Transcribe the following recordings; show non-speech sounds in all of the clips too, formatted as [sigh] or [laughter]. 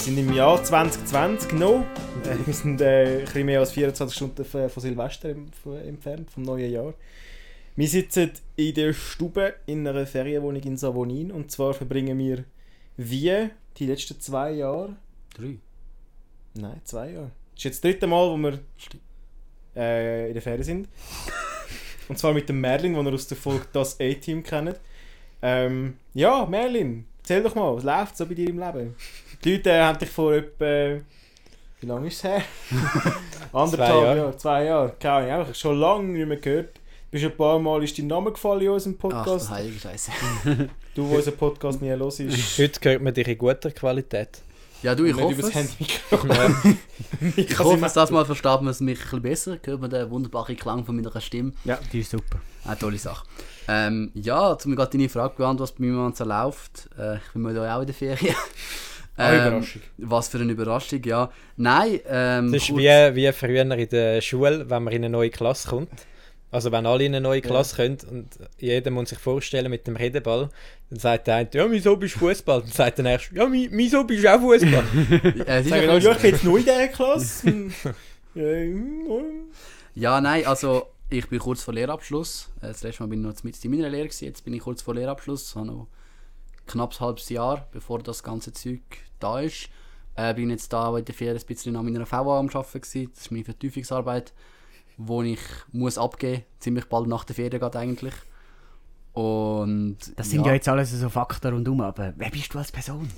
sind im Jahr 2020 noch. Äh, wir sind äh, ein bisschen mehr als 24 Stunden von, Silvester entfernt, vom neuen Jahr. Wir sitzen in der Stube in einer Ferienwohnung in Savonin und zwar verbringen wir wie die letzten zwei Jahre, Drei. nein, zwei Jahre. Das ist jetzt das dritte Mal, wo wir äh, in der Ferien sind. [laughs] Und zwar mit dem Merlin, den ihr aus der Folge das A-Team kennt. Ähm, ja, Merlin, erzähl doch mal, was läuft so bei dir im Leben? Die Leute äh, haben dich vor etwa. Wie lange ist es her? [laughs] Anderthalb Zwei Jahre. Jahre. Zwei Jahre. Keine Ahnung, einfach schon lange nicht mehr gehört. Du bist ein paar Mal ist dein Name gefallen in unserem Ach, Podcast. du heilige Scheiße. [laughs] du, der unseren Podcast nie hörst. Heute hört man dich in guter Qualität. Ja, du, ich nicht hoffe übers es. Handy [laughs] Ich hoffe, dass das mal versteht man es mich ein bisschen besser. Hört man den wunderbaren Klang von meiner Stimme. Ja, die ist super. Eine tolle Sache. Ähm, ja, um gerade deine Frage beantworten, was bei mir momentan so läuft. Äh, ich bin mal auch in der Ferien. Ähm, Überraschung. Was für eine Überraschung, ja. Nein, ähm, Das ist kurz- wie, wie früher in der Schule, wenn man in eine neue Klasse kommt. Also wenn alle in eine neue Klasse kommen und jeder muss sich vorstellen mit dem Redeball, dann sagt der eine, ja, wieso bist du Fußball? Dann sagt der nächste, ja, wieso bist du auch Fußball? [laughs] Äh, Sagen ja ja, ich bin jetzt neu in dieser Klasse. [laughs] Ja, Ja, nein, also ich bin kurz vor Lehrabschluss. Äh, Das letzte Mal bin ich noch mit in meiner Lehre, gewesen. jetzt bin ich kurz vor Lehrabschluss. habe noch knapp ein halbes Jahr, bevor das ganze Zeug da ist. Äh, bin jetzt da in der Ferien ein bisschen an meiner VA am Arbeiten gewesen. Das ist meine Vertiefungsarbeit, wo ich muss abgeben, ziemlich bald nach der Ferien geht eigentlich. Und Das sind ja, jetzt alles so Fakten rundum, aber wer bist du als Person?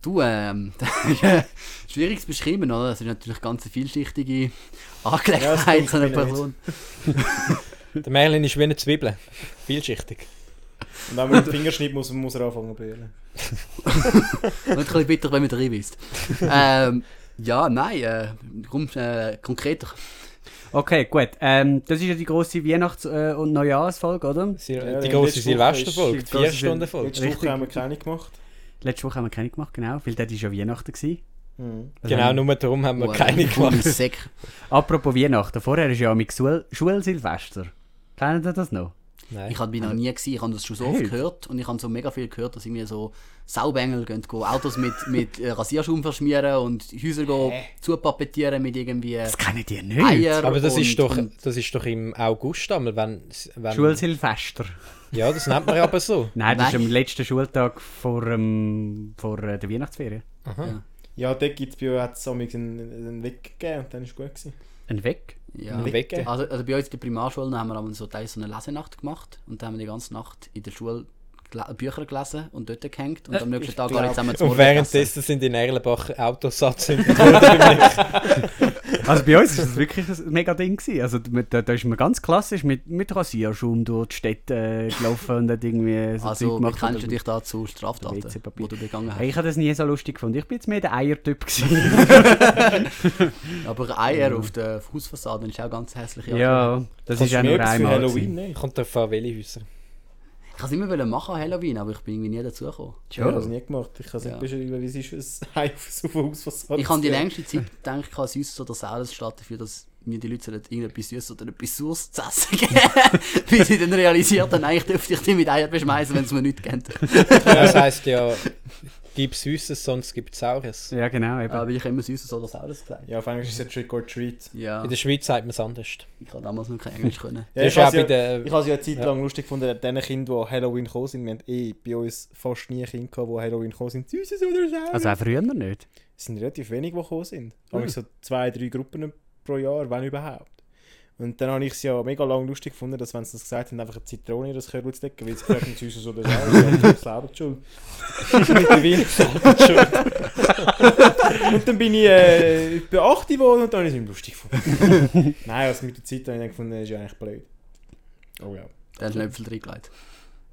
Du, ähm, [laughs] das ist schwierig zu beschreiben, oder? Das ist natürlich ganz eine vielschichtige Angelegenheit Ja, einer Person. der Merlin ist wie eine Zwiebel. Vielschichtig. Und wenn man den [laughs] Finger schneidet, muss, muss er anfangen zu brüllen. [laughs] Und ein bisschen bitter, wenn man drin wisst. ähm, ja, nein, äh, komm, äh, konkreter. Okay, gut. Ähm, das ist ja die grosse Weihnachts- äh, und Neujahrsfolge, oder? Sil Ja, die große Woche Silvesterfolge, die vier Stunden Folge. Letzte. Woche haben wir keine gemacht. Letzte Woche haben wir keine gemacht, genau, weil dort war ja Weihnachten. Gewesen. Mhm. Also Genau, haben- nur darum haben wir Oh, keine gemacht. Apropos Weihnachten, vorher ist ja mit Schul Schulsilvester. Kennt ihr das noch? Nein. Ich habe noch nie gesehen, ich habe das schon so oft Hey. gehört und ich habe so mega viel gehört, dass irgendwie so Saubengel gehen, gehen Autos mit, [laughs] mit äh, Rasierschaum verschmieren und Häuser gehen zupapettieren mit irgendwie Das kennt ihr nicht. Eier. Aber das und, ist doch, das ist doch im August einmal, wenn, wenn Schulsilvester. Ja, das nennt man aber so. [laughs] Nein, das Nein. ist am letzten Schultag vor, ähm, vor äh, der Weihnachtsferien. Aha. Ja, dort gibt es bei uns einen, einen Weg gegeben und dann war es gut. Gewesen. Ein Weg. Ja. Also, also bei uns in der Primarschule haben wir so, so eine Lesenacht gemacht und da haben wir die ganze Nacht in der Schule Bücher gelesen und dort gehängt und am nächsten Tag gar nicht zusammen zu Und währenddessen sind in Erlenbach Autosatz. [laughs] [laughs] Also bei uns war das wirklich ein mega Ding. Gewesen. Also da, da ist man ganz klassisch mit, mit Rasierschaum durch die Städte äh, gelaufen und hat irgendwie so Zeug Also, wie gemacht. kennst oder- du dich da zu Straftaten, die du begangen hast? Hey, ich habe das nie so lustig gefunden. Ich bin jetzt mehr der Eiertyp. gewesen. [laughs] Aber Eier auf der Hausfassade ist auch ganz hässlich. ja, das Kannst ist ja nur etwas für einmal. Halloween gewesen. nicht? Kommt auf an, welche Häuser. Ich wollte es immer wollen machen an Halloween, aber ich bin irgendwie nie dazu gekommen. Ich habe das nie gemacht. Ich kann es Ja. nicht beschreiben, wie es ist, ein Haus [laughs] auf Hausfassade Ich habe die längste Zeit gedacht, ich habe Süßes oder Saures statt dafür, dass mir die Leute irgendetwas Süßes oder etwas Saures zu essen geben. [laughs] Bis ich dann realisiert habe, eigentlich dürfte ich die mit Eier beschmeißen, wenn es mir nicht kennt. Das heisst ja, gib Süßes, sonst gibt es Saures. Ja, genau. Eben. Aber ich habe immer Süßes oder Saures gesagt. Ja, auf Englisch ist es ja Trick or Treat. Ja, In der Schweiz sagt man es anders. ich habe damals noch kein Englisch können. Ja, ich habe ja, der... ich habe es ja eine Zeit Ja. lang lustig gefunden, diesen Kindern, die Halloween gekommen sind. Wir haben eh bei uns fast nie Kinder gehabt, die Halloween gekommen sind. Süßes oder Saures. Also auch früher nicht. Es sind relativ wenig, die gekommen sind. Mhm. Mhm. so zwei, drei Gruppen pro Jahr, wenn überhaupt. Und dann habe ich es ja mega lang lustig gefunden, dass wenn sie das gesagt haben, einfach eine Zitrone in das Körbel zu decken, weil sie gesagt haben, süßes oder Saures. [laughs] Ja, selber die schuld. Mittlerweile selber schuld. und dann bin ich äh, etwa 8 geworden und dann habe ich es nicht lustig gefunden. [laughs] Nein, also mit der Zeit habe ich dann gefunden, das ist ja eigentlich blöd. Oh ja. Der hat einen Äpfel reingelegt.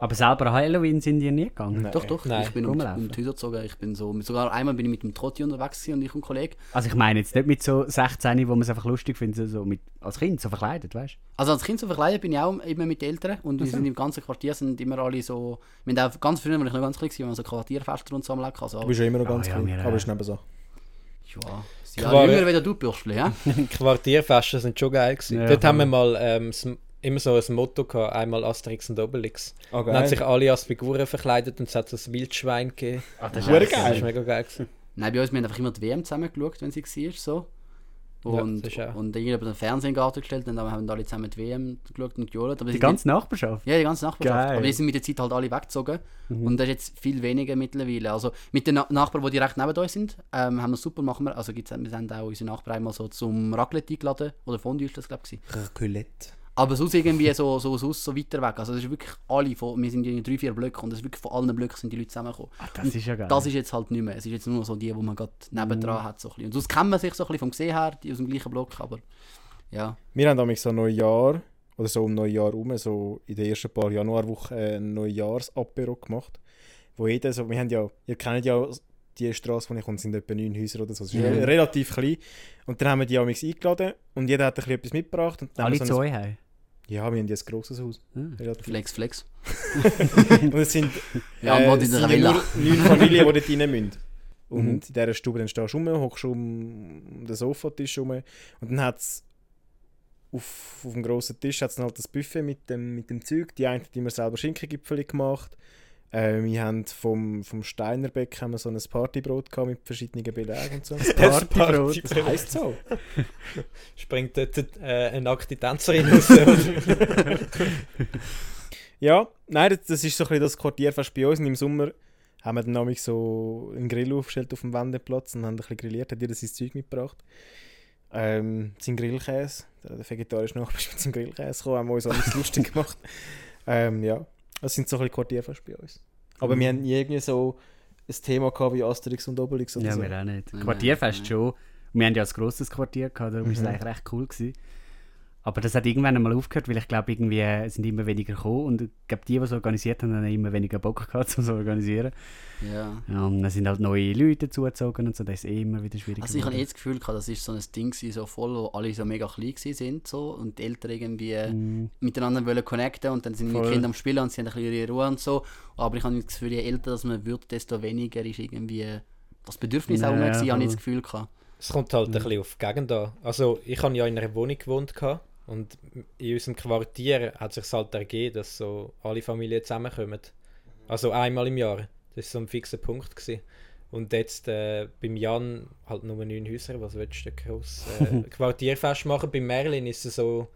Aber selber an Halloween sind die nie gegangen. Nein. Doch, doch. Nein. Ich bin um, um die Häuser gezogen. Ich bin so, sogar einmal bin ich mit dem Trotti unterwegs gewesen und ich und ein Kollege. Also ich meine jetzt nicht mit so 16, wo man es einfach lustig findet, so mit, als Kind so verkleidet, weißt du? Also als Kind so verkleidet bin ich auch immer mit den Eltern und wir sind im ganzen Quartier sind immer alle so... Wir haben auch ganz früher, als ich noch ganz klein war, haben wir so Quartierfester und so am Lecken. Also, Du bist ja immer noch Ah, ganz ja, klein, wir, aber äh, ist neben so. ja, sie Quar- jünger wieder du, Bürstli, ja? [laughs] Quartierfesten sind schon geil gewesen. Ja, Dort haben wir mal ähm, immer so ein Motto gehabt, einmal Asterix und Obelix. Oh, Dann haben sich alle als Figuren verkleidet und es hat so ein Wildschwein gegeben. Ach, das Hure Das geil. ist mega geil gewesen. Nein, bei uns, wir haben einfach immer die WM zusammen geschaut, wenn sie war, so. Ja, Und, das ist auch. und irgendwie den Fernsehen in den Garten gestellt und dann haben alle zusammen die WM geschaut und gejohlt. Aber Die ganze Nachbarschaft. ja, die ganze Nachbarschaft. Geil. Aber die sind mit der Zeit halt alle weggezogen. Mhm. Und das ist jetzt viel weniger mittlerweile. Also mit den Na Nachbarn, die direkt neben uns sind, ähm, haben wir super machen wir. Also gibt's, wir haben auch unsere Nachbarn einmal so zum Raclette eingeladen. Oder Fondue ist das, glaube ich. gewesen. Aber sonst irgendwie so, so, so, so weiter weg. Also das ist wirklich alle von, wir sind in drei, vier Blöcken und das ist wirklich von allen Blöcken sind die Leute zusammengekommen. Ah, das ist ja geil. Das ist jetzt halt nicht mehr. Es ist jetzt nur so die, wo man gerade nebendran hat. So ein bisschen. Und sonst kennt man sich so ein bisschen vom Gesehen her, die aus dem gleichen Block, aber ja. Wir haben damals so Neujahr, oder so um Neujahr rum, so in den ersten paar Januarwochen äh, ein Neujahrsapero gemacht. Wo jeder so, wir haben ja, ihr kennt ja die Straße, wo ich komme, sind etwa neun Häuser oder so. Es ist Ja. re- relativ klein. Und dann haben wir die damals eingeladen und jeder hat ein bisschen etwas mitgebracht. Und dann haben Alle so euch heim. Ja, wir haben jetzt ein grosses Haus. Relativ. Flex, Flex. [laughs] und es sind, [laughs] Ja, äh, es in sind nur neun Familien, die dort rein müssen. [laughs] Und Mhm. in dieser Stube dann stehst du rum, hockst um den Sofatisch rum. Und dann hat es auf, auf dem grossen Tisch hat's dann halt das Buffet mit dem, mit dem Zeug. Die einen haben immer selber Schinkengipfel gemacht. Äh, wir haben vom, vom Steinerbeck haben wir so ein Partybrot gehabt mit verschiedenen Belägen und so. Partybrot. Das heisst so. [laughs] Springt dort äh, eine nackte Tänzerin raus. [laughs] Ja, nein, das, das ist so ein bisschen das Quartierfest bei uns. Und im Sommer haben wir dann nämlich so einen Grill aufgestellt auf dem Wendeplatz und haben ein bisschen grilliert. Hat jeder sein Zeug mitgebracht. Ähm, sein Grillkäse, der, der vegetarische Nachbar ist mit seinem Grillkäse gekommen, haben wir uns alles lustig gemacht. [laughs] Ähm, ja, das sind so ein bisschen Quartierfest bei uns. Aber Mhm. wir haben nie irgendwie so ein Thema gehabt wie Asterix und Obelix oder Ja, so. wir auch nicht. Nein, Quartierfest nein. schon. Wir haben ja ein grosses Quartier gehabt, darum war es Mhm. eigentlich recht cool. Gewesen. Aber das hat irgendwann einmal aufgehört, weil ich glaube, irgendwie es sind immer weniger gekommen und ich glaube, die, die es organisiert haben, haben immer weniger Bock gehabt, [laughs] um es zu organisieren. Ja. Ja, und dann sind halt neue Leute dazugezogen und so, das ist eh immer wieder schwierig. Also ich habe eh das Gefühl gehabt, das ist so ein Ding gewesen, so voll, wo alle so mega klein sind so, und die Eltern irgendwie Mm, miteinander wollen connecten und dann sind die Voll. Kinder am Spielen und sie haben ein bisschen ihre Ruhe und so. Aber ich habe das Gefühl, je älter dass man wird, desto weniger ist irgendwie das Bedürfnis auch Ja, mehr gewesen, ja, habe ich das Gefühl gehabt. Es kommt halt ein bisschen auf die Gegend an. Also ich habe ja in einer Wohnung gewohnt gehabt und in unserem Quartier hat sich halt ergeben, dass so alle Familien zusammenkommen. Also einmal im Jahr. Das war so ein fixer Punkt. Gewesen. Und jetzt äh, beim Jan halt nur neun Häuser, was willst du groß äh, [laughs] Quartierfest machen? Bei Merlin ist es so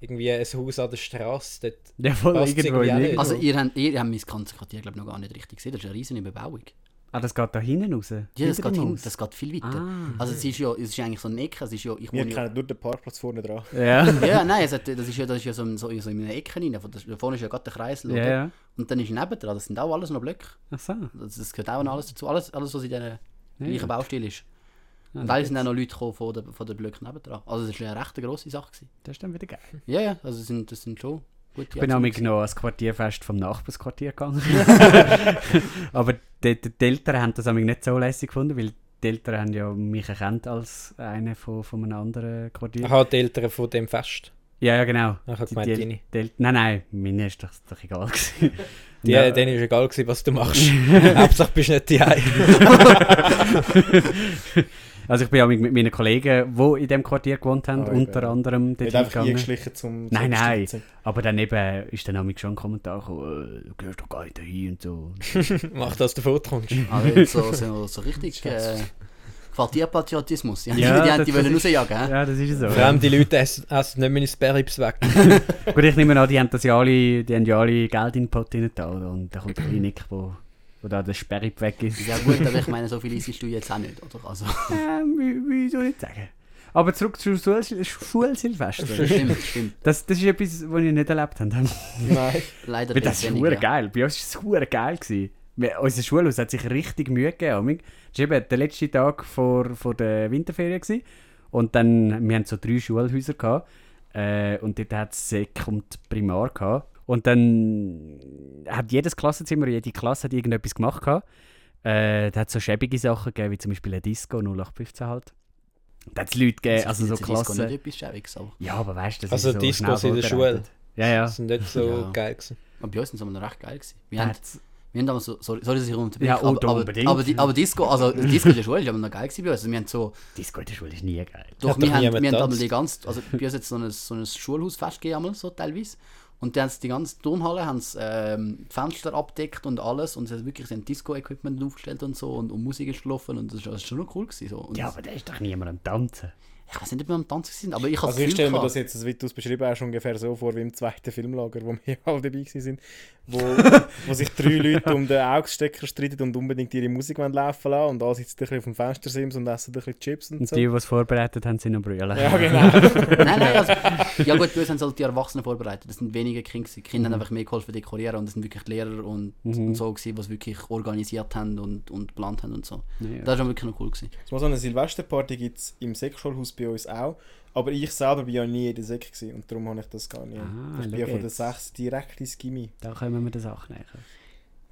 irgendwie ein Haus an der Straße. Dort Ja, voll Passt irgendwo irgendwie nicht. Also ihr habt, ihr habt mein ganzes Quartier glaube noch gar nicht richtig gesehen, das ist eine riesige Bebauung. Ah, das geht da hinten raus? Ja, das geht, hin, das geht viel weiter. Ah. Also es ist ja, es ist eigentlich so ein Ecke, es ist ja, ich Wir wohne ja, kennen nur den Parkplatz vorne dran. Ja, [laughs] ja, nein, es hat, das ist ja, das ist ja so, in- so, so in einer Ecke rein, da vorne ist ja gerade der Kreisel, ja, ja. Und dann ist nebendran, das sind auch alles noch Blöcke. Ach so. Das, das gehört auch noch alles dazu, alles, alles was in dieser gleichen Ja. Baustil ist. Ja, Und da sind auch noch Leute gekommen von der, von der Blöcke nebendran. Also das war eine recht grosse Sache. Gewesen. Das ist dann wieder geil. Ja, ja, also das sind, das sind schon gute Ich bin Aktionen nämlich noch ans Quartierfest vom Nachbarsquartier gegangen. [laughs] [laughs] Aber die, die, die Eltern haben das nämlich nicht so lässig gefunden, weil die Eltern haben ja mich erkannt als eine von, von einem anderen Quartier. Aha, die Eltern von dem Fest. Ja, ja, genau. Ich habe Die, gemeint, die, die, nein, nein, meine ist doch, doch egal. [laughs] gewesen. Die, Ja. Denen ist egal gewesen, was du machst. [laughs] Hauptsache bist du nicht die [laughs] Also ich bin ja mit, meinen Kollegen, die in dem Quartier gewohnt haben, Ah, unter eben. anderem dort Nicht einfach eingeschlichen zum, Nein, zum nein. Stützen. Aber dann eben ist dann nämlich schon ein Kommentar gekommen, äh, du gehörst doch gar nicht dahin und so. [laughs] Mach, dass du fortkommst. Also so, so, so richtig äh, Quartierpatriotismus. Die, haben- Ja, die, haben- die wollen rausjagen. Ja, das ist so. Vor allem die Leute essen, essen nicht mehr ins Beribs weg. [laughs] Gut, ich nehme an, die haben das ja alle, die haben ja alle Geld in den Pot rein da, oder? Und da kommt ein Nick, wo, wo da der Sperre weg ist. Ja gut, aber ich meine, so viel isst du jetzt auch nicht, oder? Also, [laughs] Ähm, wie, wie soll ich sagen? Aber zurück zu Schul Schulsilvester. stimmt, stimmt. Das, das ist etwas, was ich nicht erlebt habe. Nein. Leider Weil das ist wenig, hure ja. geil. Bei uns war es geil. Gewesen. Wir- Unser Schulhaus hat sich richtig Mühe gegeben. amig. Das war eben der letzte Tag vor, vor der Winterferien. Gewesen. Und dann, wir hatten so drei Schulhäuser. Gehabt, äh, und dort hat es Sek und Primar. Gehabt. Und dann hat jedes Klassenzimmer, jede Klasse hat irgendetwas gemacht. Gehabt. Äh, da hat so schäbige Sachen gegeben, wie zum Beispiel eine Disco 0815 halt. Da hat es Leute gegeben, Das also ist so in Disco Klassen. nicht etwas Schäbiges, aber, Ja, aber weißt du, das Also ist so Discos schnell in der vorbereitet. Ja, ja. Das sind nicht so Ja. geil gewesen. aber bei uns sind sie noch recht geil gewesen. Wir haben, Wir haben damals so, sorry, sorry dass ich unterbreche, Ja, oh, aber, aber, unbedingt. aber, die- aber Disco, also Disco in der Schule ist aber noch geil gewesen bei uns. Also wir haben so, Disco in der Schule ist nie geil. doch, wir doch haben, wir haben getanzt? die ganze, also bei uns jetzt so ein, so ein Schulhausfest gegeben, einmal so teilweise. Und dann haben sie die ganze Turnhalle, haben sie, ähm, Fenster abdeckt und alles und sie haben wirklich ein Disco-Equipment aufgestellt und so und, und Musik ist gelaufen und das war schon noch cool gewesen. So. Und Ja, aber da ist doch niemand am Tanzen. Ich weiß nicht, ob wir am Tanzen sind, aber ich habe Also ich stelle mir das jetzt, wie du es beschrieben hast, ungefähr so vor wie im zweiten Filmlager, wo wir [laughs] alle dabei waren, wo, wo sich drei [laughs] Leute um den Augstecker streiten und unbedingt ihre Musik laufen lassen und alle sitzen bisschen auf dem Fenstersims und essen ein bisschen Chips und Und so. die, die es vorbereitet haben, sind noch brüllen. Ja, genau. [laughs] Nein, nein, also, ja gut, bei uns haben sie halt die Erwachsenen vorbereitet. Das sind wenige Kinder. Die Kinder haben einfach mehr geholfen dekorieren und das sind wirklich die Lehrer und, Mhm. und so gewesen, die es wirklich organisiert haben und, und geplant haben und so. Ja. Das war schon wirklich noch cool. Gewesen. So eine Silvesterparty gibt es im Sekschulhaus bei uns auch. Aber ich selber bin ja nie in der Sek gewesen, und darum habe ich das gar nicht. Ah, ich bin ja von der jetzt. 6 direkt ins Gimmi. Da kommen wir der Sache näher.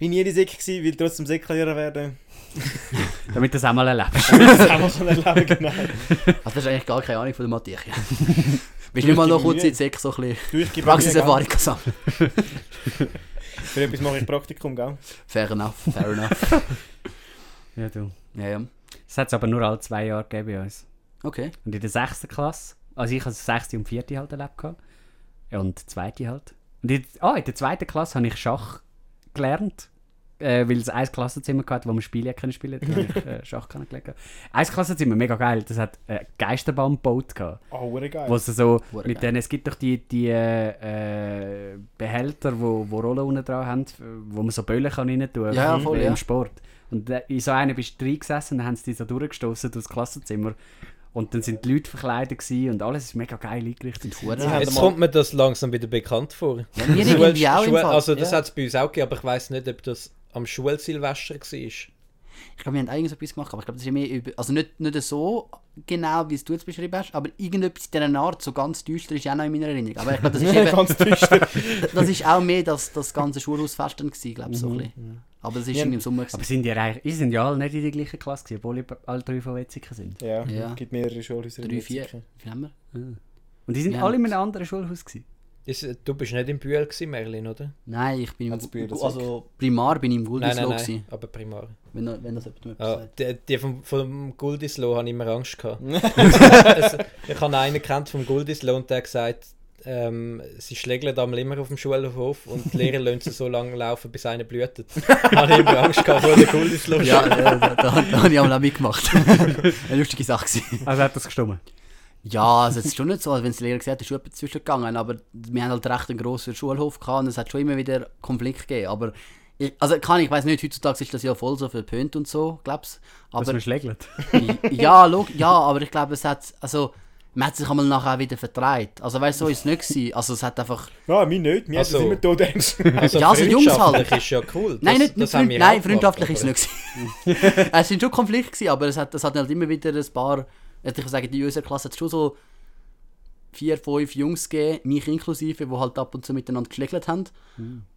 Bin nie in der Sek gewesen, will trotzdem Seklehrer werden. [laughs] Damit du das auch mal erlebst. [laughs] das auch mal erleben, genau. [laughs] Also das ist eigentlich gar keine Ahnung von der Materie. Willst du nicht mal noch kurz in die Sek so ein bisschen Du, ich Praxiserfahrung sammeln? Für etwas mache ich Praktikum, gell? Fair enough, fair enough. ja, du. Ja, ja. Das hat es aber nur alle zwei Jahre gegeben bei uns. Okay. Und in der sechsten Klasse, also ich habe das sechste und vierte halt erlebt. Und die zweite halt. Und in, ah, in der zweiten Klasse habe ich Schach gelernt. Äh, weil es ein Klassenzimmer hatte, wo man Spiele können spielen konnte. Da habe ich äh, [laughs] Schach kennengelernt. Ein Klassenzimmer, mega geil. Das hat äh, Geisterbahn gebaut. Gehabt. Oh, geil. Wo sie so Hure mit geil. denen, es gibt doch die, die äh, Behälter, wo, wo Rollen unten dran haben, wo man so Böllen kann rein tun Ja, ja, voll, im ja. Sport. Und äh, in so einer bist du reingesessen, dann haben sie die so durchgestoßen durchs Klassenzimmer. Und dann sind die Leute verkleidet und alles ist mega geil eingerichtet. Sie haben Jetzt kommt mir das langsam wieder bekannt vor. Ja, mir Schul- auch Schul- Fall. Also das ja. hat es bei uns auch gegeben, aber ich weiß nicht, ob das am Schulsilvester war. Ich glaube, wir haben eigentlich etwas gemacht, aber ich glaube, das ist mehr über... Also nicht, nicht so genau, wie es du jetzt beschrieben hast, aber irgendetwas in dieser Art, so ganz düster, ist ja auch noch in meiner Erinnerung. Aber ich glaube, das ist [laughs] eben... Ganz düster. [laughs] das ist auch mehr das, das ganze Schulhausfest dann gewesen, glaube ich, so ein bisschen. Aber das ist Ja. im Sommer Aber sind die, eigentlich- ihr sind ja alle nicht in der gleichen Klasse gewesen, obwohl alle drei von Wetzigen sind. Ja, Ja. es gibt mehrere Schulhäuser. in Drei, vier. Wie haben wir? Und die sind Ja. alle in einem anderen Schulhaus gewesen. Ist, du bist nicht im Bühl gewesen, Merlin, oder? Nein, ich bin im... Hat's das Also Primar bin ich im Nein, Guldislo nein, gewesen. nein, aber primar. Wenn, wenn das jemand Ja, sagt. die, die vom, vom Guldislo habe ich immer Angst gehabt. also, [laughs] [laughs] ich habe einen kennt vom Guldislo und der hat gesagt, ähm, sie schlägeln einmal immer auf dem Schulhof und die Lehrer [laughs] lassen sie so lange laufen, bis einer blühtet. Da [laughs] habe ich immer Angst gehabt vor der Guldislo. Ja, da, da, da, da habe ich auch mitgemacht. [laughs] Eine lustige Sache gewesen. Also hat das gestimmt. Ja, also es ist schon nicht so, als wenn es Lehrer gesagt hat, ist schon etwas zwischengegangen, aber wir haben halt recht einen grossen Schulhof gehabt und es hat schon immer wieder Konflikt gegeben, aber ich, also kann ich, weiß nicht, heutzutage ist das ja voll so verpönt und so, glaub's, Dass aber man schlägelt. ja, log, ja, aber ich glaube, es hat, also man hat sich einmal nachher wieder vertreibt, also weißt du, so ist es nicht gewesen, also es hat einfach, Ja, mir nicht. Mir Also- hat das immer tot ernst. [laughs] Also Ja, also Jungs halt. freundschaftlich ist ja cool. nein, nicht, das freund, wir nein, freundschaftlich ist gemacht, es nicht gewesen. [laughs] es sind schon Konflikte gewesen, aber es hat, es hat halt immer wieder ein paar, ich würde sagen, in unserer Klasse hat es schon so vier, fünf Jungs gegeben, mich inklusive, die halt ab und zu miteinander geschlägelt haben.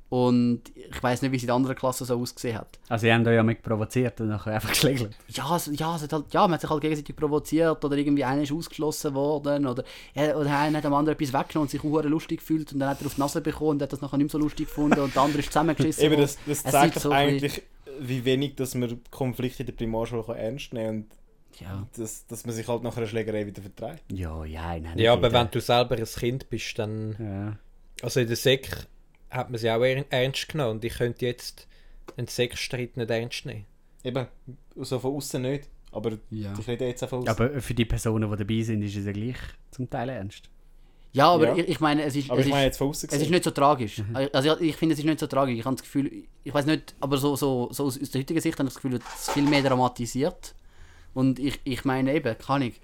Und ich weiß nicht, wie es in der anderen Klasse so ausgesehen hat. Also, ihr habt euch ja mit provoziert und nachher einfach [laughs] geschlägelt. Ja, es, ja, es hat halt, ja, man hat sich halt gegenseitig provoziert oder irgendwie einer ist ausgeschlossen worden oder, ja, oder einer hat dem anderen etwas weggenommen und sich auch lustig gefühlt und dann hat er auf die Nase bekommen und hat das nachher nicht mehr so lustig gefunden und der andere ist zusammengeschissen. Eben, das, das zeigt so eigentlich, wie wenig dass man Konflikte in der Primarschule kann ernst nehmen kann ja. und dass, dass man sich halt nach einer Schlägerei wieder vertreibt. Ja, ja, nein. Ja, aber wenn du selber ein Kind bist, dann... Ja. Also in der Sek hat man sie auch er- ernst genommen und ich könnte jetzt einen Sekstreit nicht ernst nehmen. Eben, so von außen nicht. Aber Ja. ich rede jetzt auch von außen. Aber für die Personen, die dabei sind, ist es ja gleich zum Teil ernst. ja, aber Ja. Ich, ich meine, es ist, Aber es ich meine ist, jetzt von außen es ist nicht so tragisch. Also ich, ich finde, es ist nicht so tragisch. Ich habe das Gefühl, ich weiß nicht, aber so, so, so aus, aus der heutigen Sicht habe ich das Gefühl, es ist viel mehr dramatisiert. Und ich, ich meine eben, kann ich,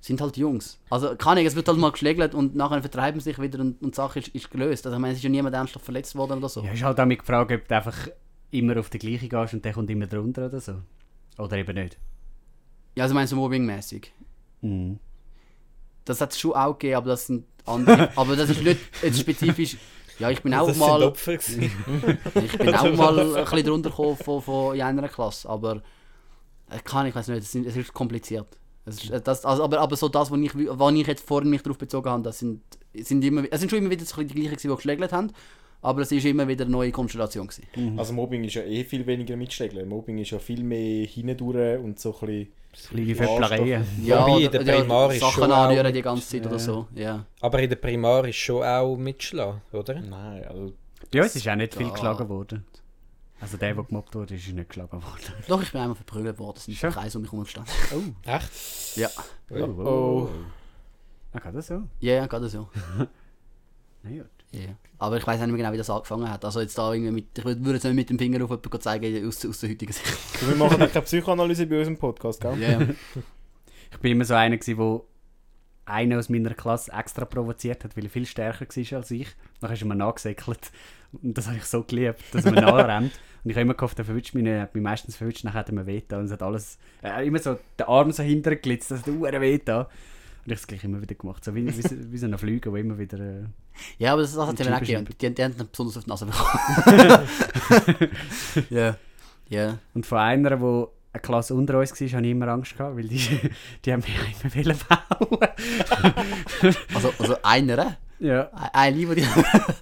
sind halt Jungs. Also kann ich, es wird halt mal geschlägelt und nachher vertreiben sie sich wieder und, und die Sache ist, ist gelöst. Also ich meine, es ist ja niemand ernsthaft verletzt worden oder so. Ja, ist halt auch mit gefragt, ob du einfach immer auf die gleiche gehst und der kommt immer drunter oder so. Oder eben nicht. Ja, also meinst du mobbingmäßig? Mhm. Das hat es schon auch gegeben, aber das sind andere. [laughs] aber das ist nicht jetzt spezifisch. Ja, ich bin auch das mal. Opfer. [laughs] Ich bin auch mal ein bisschen drunter gekommen von, von in einer Klasse, aber äh, kann ich weiß nicht, es ist kompliziert. Es ist, äh, das, also, aber, aber so das, was ich, was ich jetzt vorhin mich darauf bezogen habe, das sind, sind immer, es sind schon immer wieder so ein bisschen die gleichen, die geschlägelt haben, aber es war immer wieder eine neue Konstellation. Gewesen. Mhm. Also Mobbing ist ja eh viel weniger mitschlägler. Mobbing ist ja viel mehr hindurch und so ein bisschen... Kleine Föpplereien. Ja, Wobei, oder, in der Primar ist Sachen schon auch- anrühren die ganze Zeit Ja. oder so. Ja. Aber in der Primar ist schon auch mitschlagen, oder? Nein, also... Bei uns ist auch nicht viel Ja. geschlagen worden. Also der, der gemobbt wurde, ist nicht geschlagen worden. [laughs] Doch, ich bin einmal verprügelt worden, es sind Schon? Kreis um mich herum gestanden. Echt? Ja, Oh, oh. Oh. Ah, geht das so? ja, ja, gerade so. [laughs] Na gut. Ja. Aber ich weiß nicht mehr genau, wie das angefangen hat. Also jetzt da irgendwie mit, ich würd- würde jetzt nicht mit dem Finger auf jemanden zeigen aus, aus der heutigen Sicht. Wir machen auch keine Psychoanalyse bei unserem Podcast, gell? Ja, ja. Ich bin immer so einer, der einen aus meiner Klasse extra provoziert hat, weil er viel stärker war als ich. Dann ist er mir nachgesäckelt. Und das habe ich so geliebt, dass mir nachrennt. Und ich habe immer gehofft, er verwünscht mich nicht. Er hat mich meistens verwünscht, dann hat er mir weh getan. Und es hat alles... Hat immer so den Arm so hinterher gelitzt, dass er verdammt weh getan. Und ich habe es gleich immer wieder gemacht. So wie, wie, so- wie so ein Flüger, der immer wieder... Äh, ja, aber das, das hat eben auch gegeben. Die, die haben dann besonders auf die Nase bekommen. [laughs] ja. Ja. Und von einer, die eine Klasse unter uns war, hatte ich immer Angst, gehabt, weil die, die haben mich immer bauen. Also, also einer, ja, ein- eine Liebe, die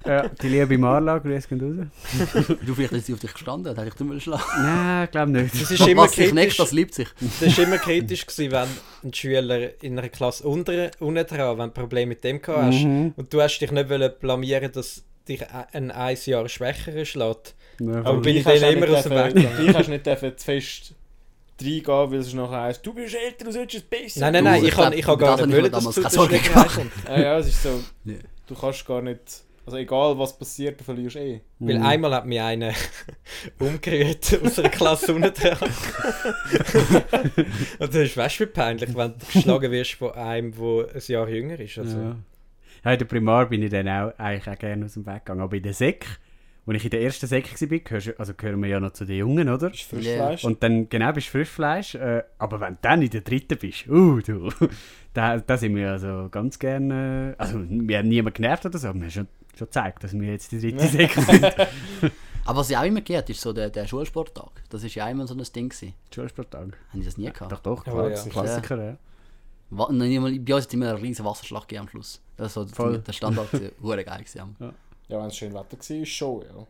ja, die liebe Marla, grüß gehen raus. du vielleicht ist sie auf dich gestanden, hat ich drüber schlagen. Nein, ich glaube nicht. Das ist immer Was kritisch. nicht, das liebt sich. Das war immer kritisch, gewesen, wenn ein Schüler in einer Klasse unter, unten dran, wenn du ein Problem mit dem gehabt hast Mhm. und du hast dich nicht wollen blamieren, dass dich ein ein Jahr schwächer schlägt. Ja, Aber bin ich du immer aus dem nicht Weg Gleich hast nicht zu fest reingehen, weil es nachher heisst, du bist älter, du solltest es besser. Nein, nein, Du, nein, ich ich kann, ich kann gar nicht wollen, dass keine Sorgen Schlägerei kommst. Ja, es ist so, Ja. du kannst gar nicht, also egal was passiert, du verlierst eh. Weil Mhm. einmal hat mich einer [laughs] umgerührt aus einer Klasse unten. [laughs] Und das ist weißt du, wie peinlich, wenn du geschlagen wirst von einem, der ein Jahr jünger ist. Also. Ja. ja, in der Primar bin ich dann auch, eigentlich auch gerne aus dem Weg gegangen. Aber in der Sek, als ich in der ersten Sek war, gehörst, also gehören wir ja noch zu den Jungen, oder? Das ist Frischfleisch. Und dann, genau, bist du Frischfleisch. Äh, aber wenn du dann in der dritten bist, uh, du, [laughs] da, da sind wir also ganz gerne, also wir haben niemanden genervt oder so, aber wir haben schon, schon gezeigt, dass wir jetzt die dritte [laughs] Sek sind. [laughs] Aber was ich auch immer gehört, ist so der, der Schulsporttag. Das ist ja auch immer so ein Ding gewesen. Schulsporttag. Haben die das nie gehabt? Doch, doch, klar, ja. Klassiker, ja. Wa- nein, nicht mal- Bei uns hat es immer einen riesen Wasserschlag am Schluss. Das war so der- Standard, der hure geil gewesen. Ja, wenn es schön Wetter war, ist schon, ja.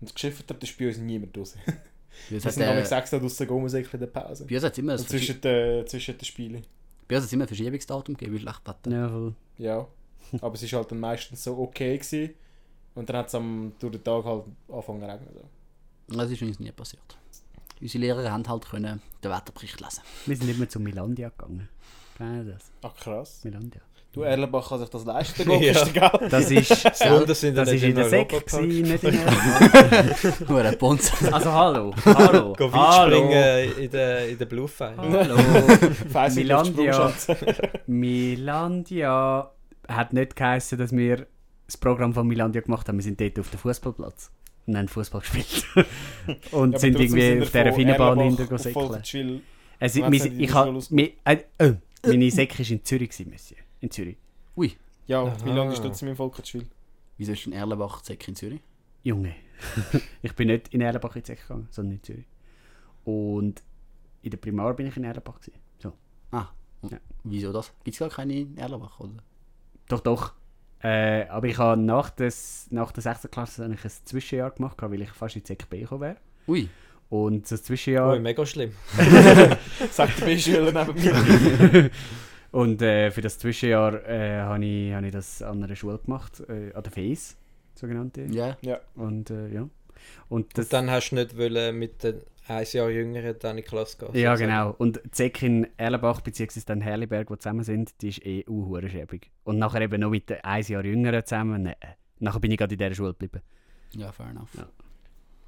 Und geschifft hat, ist bei uns niemand uns [laughs] Wir hat sind nämlich sechs Stunden draussen Gummisäckchen in der Pause. bei uns immer ein Und Verschi- zwischen den, zwischen den Spielen. bei uns hat's immer ein Verschiebungsdatum gegeben, weil schlecht Wetter. Ja, voll. Ja. Aber es war halt dann meistens so okay. Gewesen. Und dann hat es am, durch den Tag halt angefangen zu regnen. So. Das ist uns nie passiert. Unsere Lehrer haben halt können den Wetterbericht lesen. Wir sind nicht mehr zu Milandia gegangen. Kennen das? Ach krass. Milandia. Du Erlenbach kann sich das leisten, [laughs] Ja. gell? Das ist, [laughs] sind das dann ist in der Sek, Europapark. gewesen, nicht in der... [laughs] Nur ein Bonz. Also hallo, hallo, Go hallo. Weitspringen in der, in der. Hallo. Ich auf die Milandia. Milandia hat nicht geheißen, dass wir das Programm von Milandia gemacht haben. Wir sind dort auf dem Fußballplatz und haben Fußball gespielt. und Ja, sind irgendwie sind auf dieser Finnenbahn Erlenbach hinter auf säckeln. Volkertschwil. Es, ich die hab, Schule mi- äh, äh, meine Säcke war in Zürich, Monsieur. In Zürich. Ui, Ja, Aha. wie lange ist trotzdem im Volkertschwil? wieso ist ein Erlenbach Zeck in Zürich? Junge. [laughs] ich bin nicht in Erlenbach in Zürich gegangen, sondern in Zürich. Und in der Primar bin ich in Erlenbach. Gewesen. So. Ah, Ja. wieso das? Gibt es gar keine in Erlenbach, oder? Doch, doch. Äh, aber ich habe nach, des, nach der 6. Klasse habe ich ein Zwischenjahr gemacht, weil ich fast in die ZKB gekommen wäre. Ui, Und das Zwischenjahr... mega schlimm. [laughs] Sagt der B-Schüler neben mir. [laughs] und äh, für das Zwischenjahr äh, habe ich, hab ich das an einer Schule gemacht, äh, an der FES, sogenannte. ja. Und äh, ja. Und das, Und dann hast du nicht wollen mit den ein Jahr jüngeren dann in die Klasse gehen. ja, genau. Und die Säcke in Erlenbach bzw. dann Herliberg, die zusammen sind, die ist eh uh, schäbig. Und nachher eben noch mit den ein Jahr Jüngeren zusammen. Nee. Nachher bin ich gerade in dieser Schule geblieben. Ja, fair enough. Ja.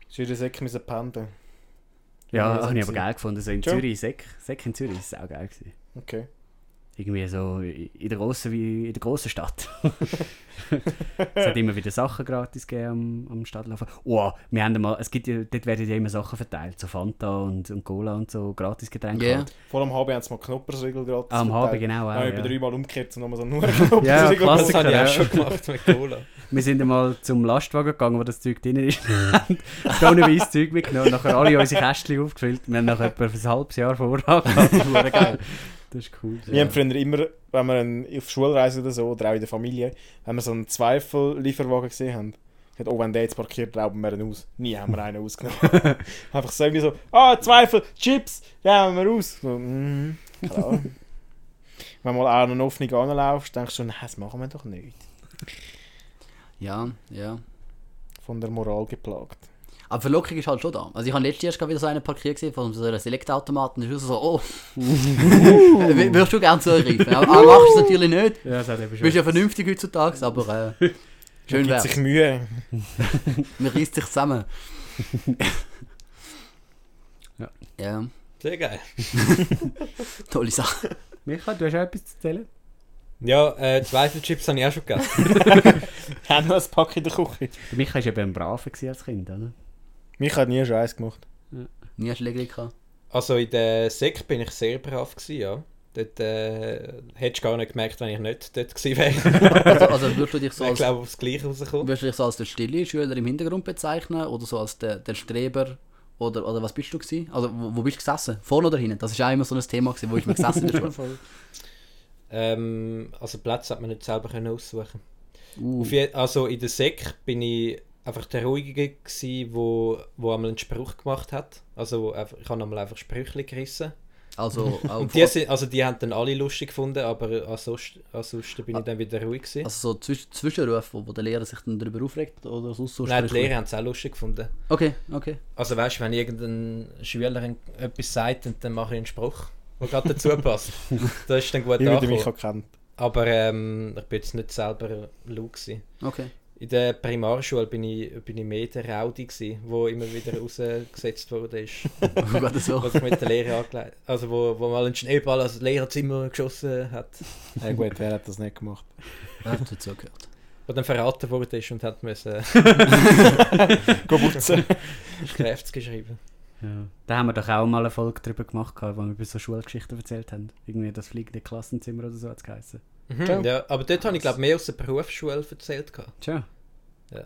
Ist jeder Säck müssen pendeln. Ja, Ja, habe ich aber geil gefunden. So in? Zürich, Säck, Säck in Zürich ist auch geil gewesen. Okay. Irgendwie so in der grossen, wie in der grossen Stadt. [laughs] es hat immer wieder Sachen gratis gegeben am, am Stadtlaufen. Oh, wir haben mal, es gibt ja, dort werden ja immer Sachen verteilt, so Fanta und, und Cola und so, gratis Getränke. Ja. halt. Vor allem HB haben sie mal Knoppersriegel gratis. Am HB genau auch. Ja, ich bin Ja. dreimal umgekehrt und nochmal so nur [laughs] [laughs] Ja, Knoppersriegel. Das Klassiker, habe ich ja. auch schon gemacht mit Cola. Wir sind einmal zum Lastwagen gegangen, wo das Zeug drin ist. Stoneweiss Zeug mitgenommen, nachher alle unsere Kästchen aufgefüllt. Wir haben nachher etwa für ein halbes Jahr Vorrat gehabt. Das ist cool. Wir haben früher immer, wenn wir einen, auf Schulreise oder so, oder auch in der Familie, wenn wir so einen Zweifel-Lieferwagen gesehen haben, gesagt, oh, wenn der jetzt parkiert, rauben wir ihn aus. Nie haben wir einen [laughs] ausgenommen. Einfach so irgendwie so, ah, Zweifel, Chips, ja, haben wir aus. So, mm, klar. [laughs] wenn mal an eine offene Gane laufst, denkst du, nein, das machen wir doch nicht. Ja, ja. Von der Moral geplagt. Aber Verlockung ist halt schon da. Also ich habe letztes Jahr wieder so einen parkiert gesehen von so einer Select-Automaten. Das ist so, oh, [laughs] würdest du gerne zugreifen. Aber, aber machst du es natürlich nicht. Ja, das hat eben Du bist ja vernünftig heutzutage, aber äh, schön Gibt wär's. sich Mühe. [laughs] Man reißt sich zusammen. Ja. Ja, Sehr geil. [laughs] tolle Sache. Micha, du hast auch etwas zu erzählen? Ja, äh, Zweifelchips habe ich auch schon gegessen. Haben noch ein Pack in der Küche. Micha war eben ein Braver als Kind, oder? Mich hat nie Scheiß gemacht. Nie Schläge gehabt. Also in der Sek bin ich sehr brav gewesen, ja. Dort äh, hättest du gar nicht gemerkt, wenn ich nicht dort gewesen wäre. Also, also würdest du dich so ich als, glaube, aufs Gleiche rausgekommen. würdest du dich so als der stille Schüler im Hintergrund bezeichnen oder so als der, der Streber oder, oder was bist du gewesen? Also wo, wo bist du gesessen? Vorne oder hinten? Das ist auch immer so ein Thema gewesen, wo ich mir gesessen in der Schule. Ähm, also Plätze hat man nicht selber können aussuchen. Uh, Auf je, also in der Sek bin ich einfach der Ruhige gsi, wo, wo einmal einen Spruch gemacht hat. Also einfach, ich habe einmal einfach Sprüche gerissen. also, [laughs] auch, Und die, sind, also die haben dann alle lustig gefunden, aber ansonsten, ansonsten bin ich dann wieder ruhig gewesen. also so Zwisch Zwischenrufe, wo, wo der Lehrer sich dann darüber aufregt oder so. so Nein, die? Lehrer haben es auch lustig gefunden. Okay, okay. Also weißt du, wenn irgendein Schüler etwas sagt, und dann mache ich einen Spruch, der gerade dazu [laughs] passt. das ist dann gut Ich würde mich auch kennen. Aber ähm, ich bin jetzt nicht selber laut gewesen. Okay. In der Primarschule bin ich, bin ich mehr der Raudi gewesen, wo immer wieder rausgesetzt wurde. Ist, [laughs] so. was mit der Lehre angelegt Also wo, wo mal einen Schneeball aus dem Lehrerzimmer geschossen hat. Ja gut, wer hat das nicht gemacht? Ja, hat dazu gehört. Wo dann verraten wurde ist und hat müssen [laughs] [laughs] Go putzen. Kräfte geschrieben. Ja. Da haben wir doch auch mal eine Folge drüber gemacht, wo wir über so Schulgeschichten erzählt haben. Irgendwie das fliegende Klassenzimmer oder so hat es geheißen. Mhm, Ciao. ja, aber dort habe ich glaube mehr aus der Berufsschule erzählt. gehabt. Tja. Ja. Ja,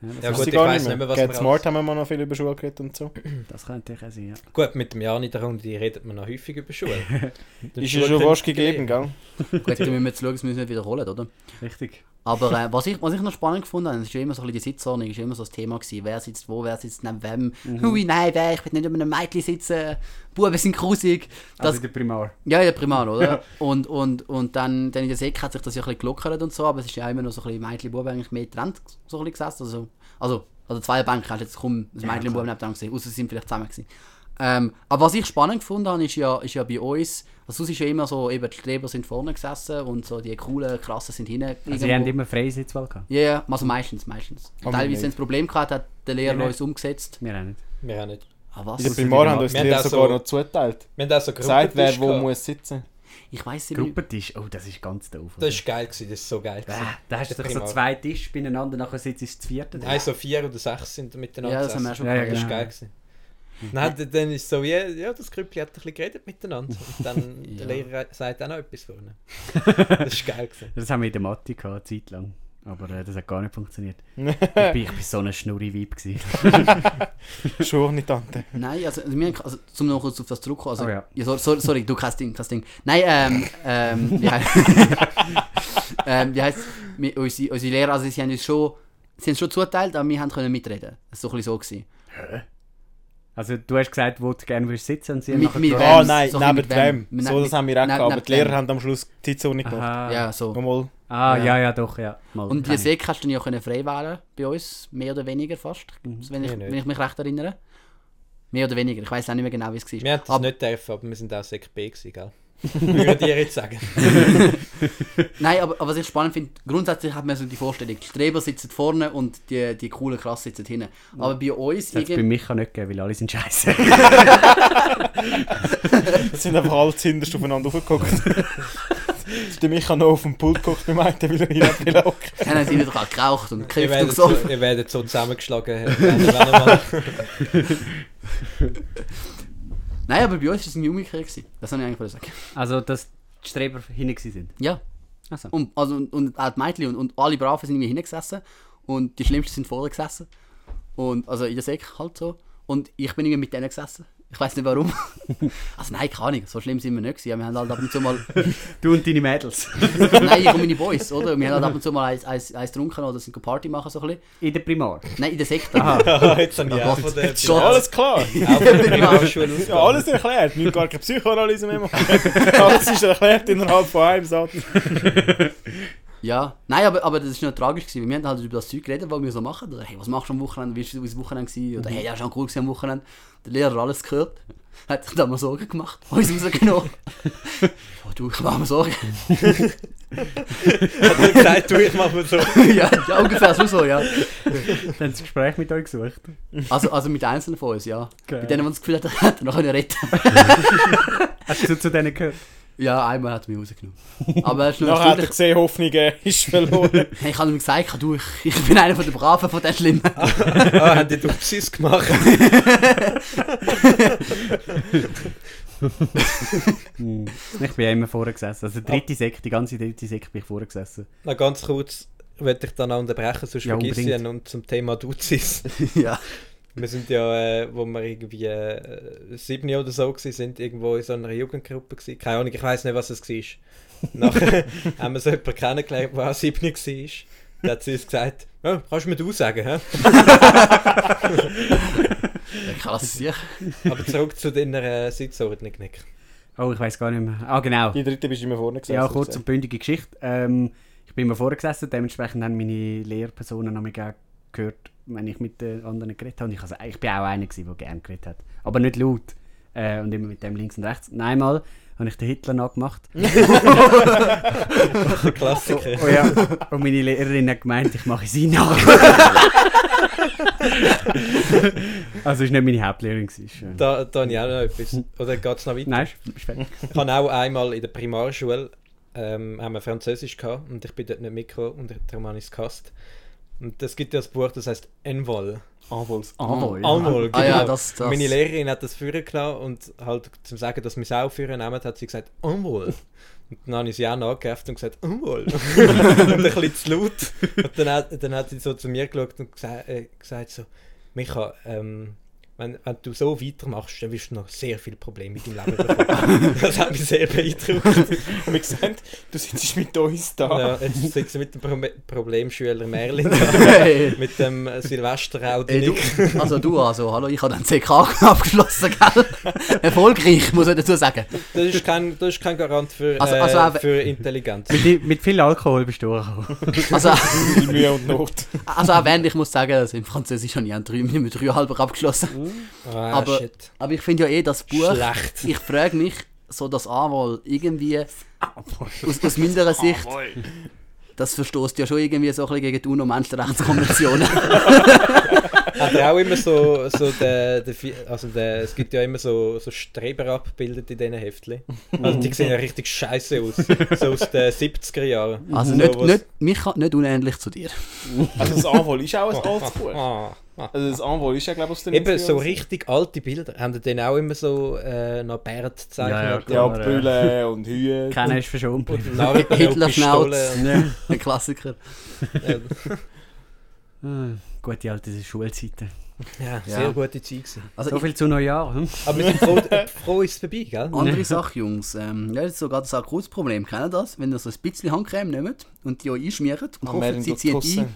das, Ja, Weiß gut, ich weiss nicht mehr. was Get wir Smart haben wir mal noch viel über Schule geredet und so. [clears throat] das könnte ich auch sein, ja. Gut, mit dem Jan in der Runde die redet man noch häufig über Schule. [laughs] Ist ja schon was gegeben, gell? Gut, dann müssen wir jetzt schauen, dass wir es nicht wiederholen, oder? Richtig. Aber äh, was, ich, was ich noch spannend gefunden habe, ist ja immer so ein bisschen die Sitzordnung, ist ja immer so das Thema gewesen. Wer sitzt wo, wer sitzt neben wem. Hui, nein, wer, ich will nicht über einem Mädchen sitzen. Buben sind grusig. Das, Also in der Primar. ja, in der Primar, oder? und, und, und dann, dann in der Sek hat sich das ja ein bisschen gelockert und so, aber es ist ja immer noch so ein bisschen Mädchen, Buben eigentlich mehr getrennt so ein bisschen gesessen. Also, also, also zwei Bänke hast du jetzt kaum ein Mädchen und Buben nebenan gesehen, außer sie sind vielleicht zusammen gewesen. Ähm, aber was ich spannend gefunden habe, ist ja, ist ja bei uns, also sonst ist ja immer so, eben die Streber sind vorne gesessen und so die coolen, krassen sind hinten. Also sie irgendwo. haben immer Freisitzwahl gehabt. Ja, ja, also meistens, meistens. Aber Teilweise, nicht. wenn es Problem gehabt hat, der Lehrer uns umgesetzt. Wir auch nicht. Wir auch nicht. Ah, was? Primar die haben uns die Wir haben Lehrer sogar so- noch zuteilt. Wir haben auch so Gesagt, wer wo gehabt. muss sitzen. Ich weiß nicht. mehr. Gruppentisch, oh, das ist ganz doof. Das war geil, gewesen, das ist so geil. gewesen. Ah, da hast du doch so zwei Tische beieinander, nachher sitzt du das vierte. Nein, so vier oder sechs sind miteinander Ja, das haben wir schon. Ja, ja, Das war genau. geil. Gewesen. Dann, hat- dann ist so, ja, ja das Grüppli hat ein bisschen geredet miteinander. Und dann [laughs] Ja. der Lehrer sagt auch noch etwas vorne. [laughs] Das war geil. Gewesen. Das haben wir in der Mathe gehabt, eine Zeit lang. Aber äh, das hat gar nicht funktioniert. [laughs] ich, bin, ich bin so ein Schnurri-Weib nicht Tante. Nein, also, also, wir, haben- also zum noch kurz auf das zurückkommen. Also, Oh ja. ja. so, sorry, sorry, du kein Ding, kein Ding. Nein, ähm, ähm, wie heißt, ähm, wie heißt wir, unsere, unsere Lehrer, also sie haben uns schon, sie haben schon zuteilt, aber wir haben können mitreden. Das war so ein bisschen so. Gewesen. Also du hast gesagt, wo du gerne willst sitzen und sie haben Mit- gefragt- wem? Ah, nein, so neben mit wem? wem? So, das haben wir auch gehabt. Aber die Lehrer wem? haben am Schluss die Zeitzone gemacht. Aha. Ja, so. Nochmal. Ah, Ja. ja, ja, doch, ja. Mal, Und die. Sek hast du ja können frei wählen bei uns, mehr oder weniger fast, wenn, ich, nicht. wenn ich mich recht erinnere. Mehr oder weniger, ich weiß auch nicht mehr genau, wie es war. Wir das Aber- nicht dürfen, aber wir sind auch Sek B gewesen, gell? Würde dir jetzt sagen. [laughs] Nein, aber, aber was ich spannend finde, grundsätzlich hat man so die Vorstellung, die Streber sitzen vorne und die, die coolen Krass sitzen hinten. Aber bei uns, Das hat bei irgendwie, Micha nicht gegeben, weil alle sind scheiße. Es [laughs] sind einfach alle hinterst aufeinander aufgeguckt. [laughs] Der Micha noch auf dem Pult geguckt beim einen, weil er hier nicht will hocken. dann haben sie wieder geraucht und gekifft und so, gesoffen. ihr werdet so zusammengeschlagen. wenn- wenn ihr mal- Nein, aber bei uns war es ein Jugendkrieg. gewesen. Das soll ich eigentlich sagen. Also, dass die Streber hinten sind. Ja. Also. Und, also, und, und auch die Mädchen und, und alle Braven sind irgendwie hingesessen und die Schlimmsten sind vorne gesessen. Und, also in der Säcke halt so. Und ich bin irgendwie mit denen gesessen. Ich weiß nicht warum. [laughs] Also nein, keine Ahnung, so schlimm sind wir nicht gewesen. Wir haben halt ab und zu mal, [laughs] Du und deine Mädels. [laughs] nein, ich und meine Boys, oder? Wir haben halt ab und zu mal eins, eins, eins getrunken oder sind Party machen so ein bisschen. In der Primar. Nein, in der Sekte. Jetzt habe ich auch von der Schon. Alles klar. Ja, alles erklärt. Wir müssen gar keine Psychoanalyse mehr machen. Alles ist erklärt innerhalb von einem Satz. Ja, nein, aber, aber das ist nicht tragisch gewesen. weil Wir haben halt über das Zeug geredet, was wir so machen. Oder hey, was machst du am Wochenende? Wie war das Wochenende? Gewesen? Oder hey, ja, schon cool gewesen am Wochenende. Der Lehrer hat alles gehört. Hat sich da mal Sorgen gemacht, [laughs] uns rausgenommen. ja, [laughs] du, ich mache mir Sorgen. Hat er gesagt, du, ich mach mir so. [laughs] ja, ja, ungefähr so, so, ja. Dann haben sie das Gespräch mit euch gesucht. Also, also mit einzelnen von uns, ja. Geil. Mit denen, die das Gefühl hatten, hätten noch können retten Hast du zu denen gehört? Ja, einmal hat er mich rausgenommen. [laughs] Aber er ist noch Nachher hat er gesehen, Hoffnung äh, ist verloren. [laughs] Hey, ich habe ihm gesagt, du, ich, ich bin einer von den Braven, von den Schlimmen. [laughs] Ah, haben die Dupsis gemacht? Ich bin ja immer vorne gesessen. Also die dritte Sek, die ganze dritte Sek bin ich vorne gesessen. Na, ganz kurz würde ich dann auch unterbrechen, sonst Ja, vergiss ich ihn. Und zum Thema Duzis. ja. [laughs] Wir sind ja, äh, wo wir irgendwie äh, sieben oder so gewesen sind, irgendwo in so einer Jugendgruppe gewesen. Keine Ahnung, ich weiß nicht, was es war. Nachher [laughs] [laughs] haben wir so jemanden kennengelernt, der auch sieben war. Dann hat sie uns gesagt, ja, kannst du mir du sagen, hä? ja krass, sicher. Aber zurück zu deiner äh, Sitzordnung, Nick. Oh, ich weiß gar nicht mehr. Ah, genau. Die dritte bist du immer vorne gesessen. Ja, kurz und bündige Geschichte. Ähm, ich bin immer vorne gesessen, dementsprechend haben meine Lehrpersonen auch gehört, wenn ich mit den anderen geredet habe. Und ich, also, ich bin auch einer, gewesen, der gerne geredet hat. Aber nicht laut. Äh, und immer mit dem links und rechts. Und einmal habe ich den Hitler nachgemacht. [laughs] Der Klassiker. Oh ja. Und meine Lehrerin hat gemeint, ich mache sie nach. [laughs] also, es war nicht meine Hauptlehrerin. gewesen, ist, äh, Da, da habe ich auch noch etwas. Oder geht es noch weiter? Nein, ist- ist fertig. [laughs] Ich habe auch einmal in der Primarschule ähm, haben wir Französisch gehabt und ich bin dort nicht mitgekommen und darum habe ich es gehasst. Und es gibt ja das Buch, das heißt Envol. Anwols. Anwo, ja. Anvol, Ah ja, das, das. Meine Lehrerin hat das führen genommen und halt zum Sagen, dass wir es auch führen nehmen, hat sie gesagt, Envol. Und dann habe ich sie auch nachgeheftet und gesagt, Envol. [laughs] und ein bisschen zu laut. Und dann hat, dann hat sie so zu mir geschaut und gesagt, äh, gesagt so, Micha, ähm, wenn, wenn du so weitermachst, dann wirst du noch sehr viele Probleme mit deinem Leben bekommen. [laughs] das hat mich sehr beeindruckt. [laughs] Und wir gesagt, du sitzt mit uns da. Ja, jetzt sitzen wir mit dem Pro Problemschüler Merlin [laughs] da, Hey. mit dem äh, Silvester auch Ey, du, also du, also hallo, ich habe den CK abgeschlossen, gell? Erfolgreich, muss ich dazu sagen. Das ist kein, das ist kein Garant für, Also- äh, also auch- für Intelligenz. mit, mit viel Alkohol bist du durchgekommen. Also, Mühe und Not. also auch wenn, ich muss sagen, also im Französisch habe ich einen drei, mit drei halber abgeschlossen. Ah, aber- shit. Aber ich finde ja eh, das Buch, Schlecht. ich frage mich, so das Anwahl irgendwie, aus, aus meiner Sicht, das verstoßt ja schon irgendwie so ein bisschen gegen die UNO-Menschenrechtskonventionen. [laughs] Hat er auch immer so, so der, der, also der, es gibt ja immer so, so Streber abgebildet in diesen Heftchen. Also die sehen ja richtig scheiße aus. So aus den 70er Jahren. Also So nicht, nicht, mich nicht unähnlich zu dir. Also das Anwol ist auch ein altes Buch. Ah, ah. Also das Anwol ist ja glaube ich aus den Eben 90er so richtig alte Bilder. Haben die dann auch immer so äh, noch Bärt gezeichnet? Ja, Aber, äh, Brille und Hühe. Keiner ist verschont. Und [laughs] Narben und Hitlerschnauz. Pistolen. Ja. [laughs] Ein Klassiker. Ja, [laughs] Ah, Gute alte Schulzeiten. ja, Ja. sehr gute Zeit gewesen. Also So viel zu Neujahr. Hm? Aber wir sind froh, äh, froh ist es vorbei, gell? Andere Sache, Jungs. Ähm, ja, das ist sogar das akutes Problem. Kennt ihr das? Wenn ihr so ein bisschen Handcreme nehmt und die euch einschmiert und hofft, Merlin sie zieht ein.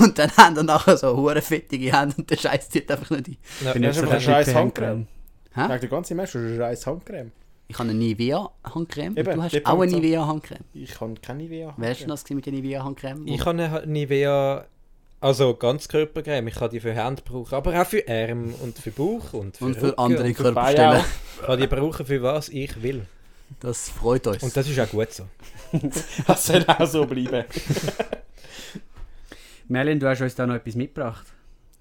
Und dann haben ihr nachher so hure fettige Hände und der Scheiß zieht einfach nicht ein. Ja, Bin Ja, jetzt ist so einfach ein scheiß Handcreme. Hä? Sag der ganze Mensch, du hast eine scheiß Handcreme. Ich habe eine Nivea-Handcreme und Eben, du hast auch eine. Nivea-Handcreme. Ich kann keine Nivea. Wer ist denn das mit der Nivea-Handcreme? Ich habe eine Nivea, also ganz Körpercreme, ich kann die für Hände brauchen, aber auch für Arme und für Bauch und für, und für andere und Körperstellen. Ich kann die brauchen für was ich will. Das freut uns. Und das ist auch gut so. [laughs] Das soll auch so bleiben. [laughs] Merlin, du hast uns da noch etwas mitgebracht.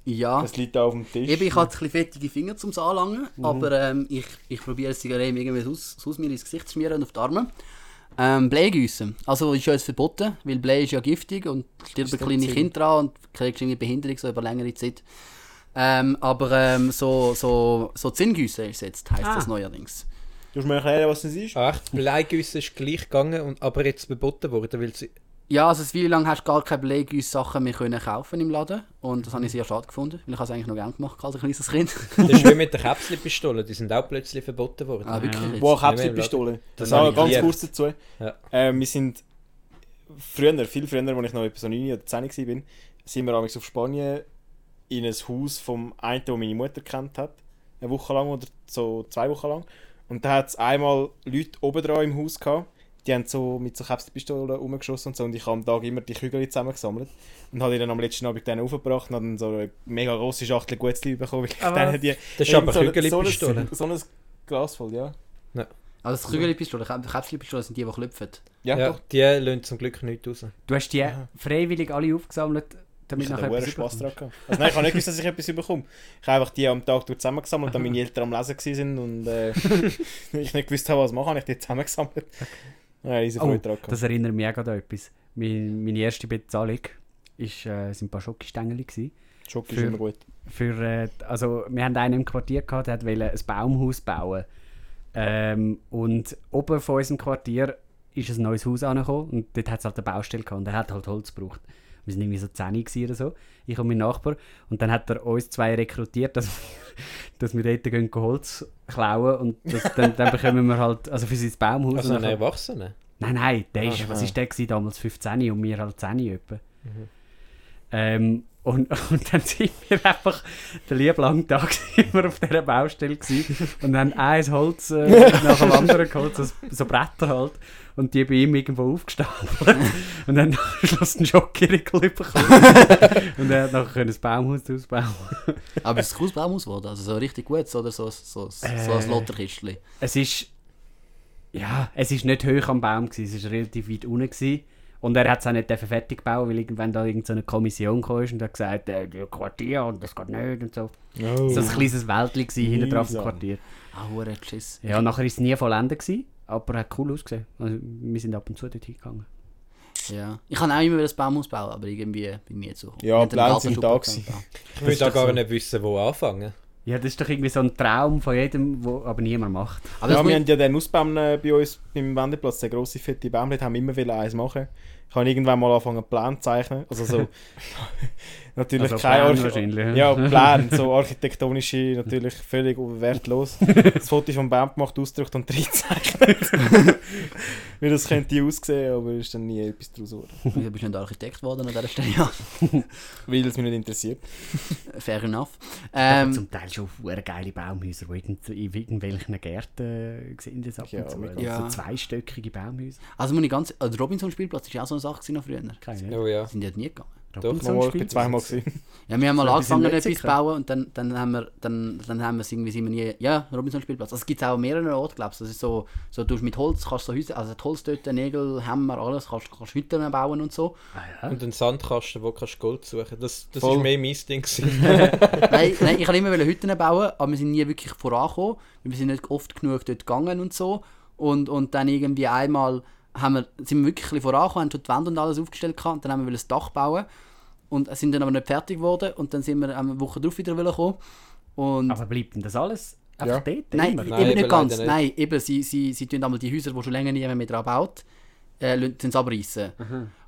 ja. Das liegt da auf dem Tisch. Eben, ich hatte ein bisschen fettige Finger zum Anlangen, aber ähm, ich, ich probiere es Zigarette irgendwie aus, aus mir ins Gesicht zu schmieren und auf die Arme. Ähm, Bleigüssen. Also ist ja jetzt verboten, weil Blei ist ja giftig und stirbt Ist kleine nicht Kinder dran und kriegst irgendwie Behinderung so über längere Zeit. Ähm, aber ähm, so, so, so Zinngüsse ist jetzt, heisst Ah. das neuerdings. Du musst mir erklären, was das ist? Ach, Bleigüsse ist gleich gegangen, und, aber jetzt verboten worden, weil sie Ja, also wie lange hast du gar kein Beleg, uns Sachen mehr können kaufen im Laden. Und das habe ich sehr schade gefunden, weil ich es eigentlich noch gerne gemacht als ein kleines Kind. Das ist [laughs] wie mit den Käpselpistolen, die sind auch plötzlich verboten worden. Ah, wirklich jetzt? Boah, Käpselpistole. Das Das habe auch ich ganz kurz dazu. Ja. Äh, wir sind früher, viel früher, als ich noch etwa so 9 oder 10 war, sind wir amigs auf Spanien in ein Haus vom einen, den meine Mutter kennt hat. Eine Woche lang oder so zwei Wochen lang. Und da hat es einmal Leute oben dran im Haus gehabt, die haben so mit so Käpselpistolen rumgeschossen und so. Und ich habe am Tag immer die Kügel zusammengesammelt. Und habe die dann am letzten Abend dann aufgebracht und habe dann so eine mega grosse Schachtel Gutzli bekommen. Weil ich Aber dann die, Das ist aber so, so, Kügelpistole. ein, so ein Glas voll, ja. Also das Krügelpistole, die Käpselpistole sind die, die klopfen. Ja, Ja, doch. die lassen zum Glück nicht raus. Du hast die Aha. freiwillig alle aufgesammelt, damit Ich nachher hatte etwas Spaß dran. gehabt. Also nein, ich habe nicht gewusst, dass ich etwas bekomme. Ich habe einfach die am Tag zusammengesammelt, dann meine Eltern am Lesen waren und äh, [laughs] ich nicht gewusst habe, was machen, habe ich die zusammengesammelt. Ja, Oh, das erinnert mich auch gerade an etwas. Mein, meine erste Bezahlung ist, äh, sind ein paar Schokostängel. Schock ist immer gut. Für, äh, also, wir haben einen im Quartier gehabt, der wollte ein Baumhaus bauen. Ähm, und oben von unserem Quartier ist ein neues Haus angekommen und dort hat es halt eine Baustelle gehabt und er hat halt Holz gebraucht. Wir sind irgendwie so 10 gewesen oder so, ich und mein Nachbar. Und dann hat er uns zwei rekrutiert, dass wir, dass wir dort gehen, Holz klauen und das, dann, dann bekommen wir halt, also für sein Baumhaus. Also und ein dann- Erwachsener. Nein, nein, der ist, Aha. was ist der gewesen, damals 15 und wir halt 10 etwa. Ähm, und, [laughs] und dann sind wir einfach den lieben langen Tag [laughs] immer auf dieser Baustelle gewesen und haben ein Holz äh, nach dem anderen geholt, so, so Bretter halt, und die bei ihm irgendwo aufgestapelt [laughs] und dann am Schluss einen Schokoriegel bekommen [laughs] und er hat nachher ein Baumhaus ausbauen. Aber ist es ein cooles Baumhaus geworden? Also so richtig gut oder so, so, so, so Äh. ein Lotterkistchen? Es ist, ja, es ist nicht hoch am Baum gewesen, es ist relativ weit unten gewesen. Und er hat es auch nicht fertig bauen, weil irgendwann da irgendeine so eine Kommission kam und hat gesagt, äh, das Quartier und das geht nicht und so. Oh. So ein kleines Wäldchen gewesen, hinten drauf im. Quartier. Ah, hure Geschiss. Ja, nachher ist es nie vollendet gewesen, aber er hat cool ausgesehen. Also, wir sind ab und zu dort hingegangen. Ja. Ich kann auch immer das Baumhaus bauen, aber irgendwie bin ich nie zu. Ja, Pläne sind da gehabt. Ich will da gar so. nicht wissen, wo anfangen. Ja, das ist doch irgendwie so ein Traum von jedem, wo aber niemand macht. Aber Ja, wir haben ja den Ausbaum äh, bei uns beim Wendeplatz, der grosse fette Baum, haben wir immer wollen eins machen. Ich habe irgendwann mal angefangen, einen Plan zu zeichnen. Also so, [laughs] natürlich Also kein Plan wahrscheinlich, Ja, [laughs] Plan, so architektonische, natürlich völlig wertlos. Das Foto vom Baum gemacht, ausgedruckt und reingezeichnet. [laughs] Wie das könnte aussehen, aber ist dann nie etwas daraus geworden. Wieso bist du nicht Architekt geworden an dieser Stelle? Ja, [laughs] Weil es mich nicht interessiert. fair enough. Ähm, zum Teil schon sehr geile Baumhäuser, die irgend, in irgendwelchen Gärten äh, das ab Ja, und zu. mega. Also Ja. So zweistöckige Baumhäuser. also muss ich ganz... äh, Der Robinson-Spielplatz war ja auch so eine Sache noch früher. Keine Oh ja. Sind die dort nie gegangen? Nochmal, ich bin zweimal gesehen. Ja, wir haben mal [laughs] So angefangen, etwas zu bauen und dann, dann haben wir dann, dann haben wir es irgendwie sind wir nie... Ja, Robinson-Spielplatz. Also es gibt es auch an mehreren Orten, glaube ich. Das ist so, so du hast mit Holz kannst du so Häuser... Also Holz dort, Nägel, Hämmer, alles, kannst du Hütten bauen und so. Ah, ja. Und einen Sandkasten, wo kannst du Gold suchen. Das, das Voll. ist mehr mein Ding. gewesen. [laughs] [laughs] nein, nein, ich wollte immer Hütten bauen, aber wir sind nie wirklich vorangekommen. Wir sind nicht oft genug dort gegangen und so. Und, und dann irgendwie einmal haben wir, sind wir wirklich ein vorangekommen, haben schon die Wände und alles aufgestellt gehabt, und dann haben wir das Dach bauen und sind dann aber nicht fertig geworden und dann sind wir eine Woche drauf wieder gekommen. Und Aber bleibt denn das alles einfach Ja. dort? nein, immer? Nein, eben nicht ganz. nicht. Nein, eben, sie, sie, sie tun einmal die Häuser, die schon länger niemand mehr dran baut, äh, lassen sie abreißen.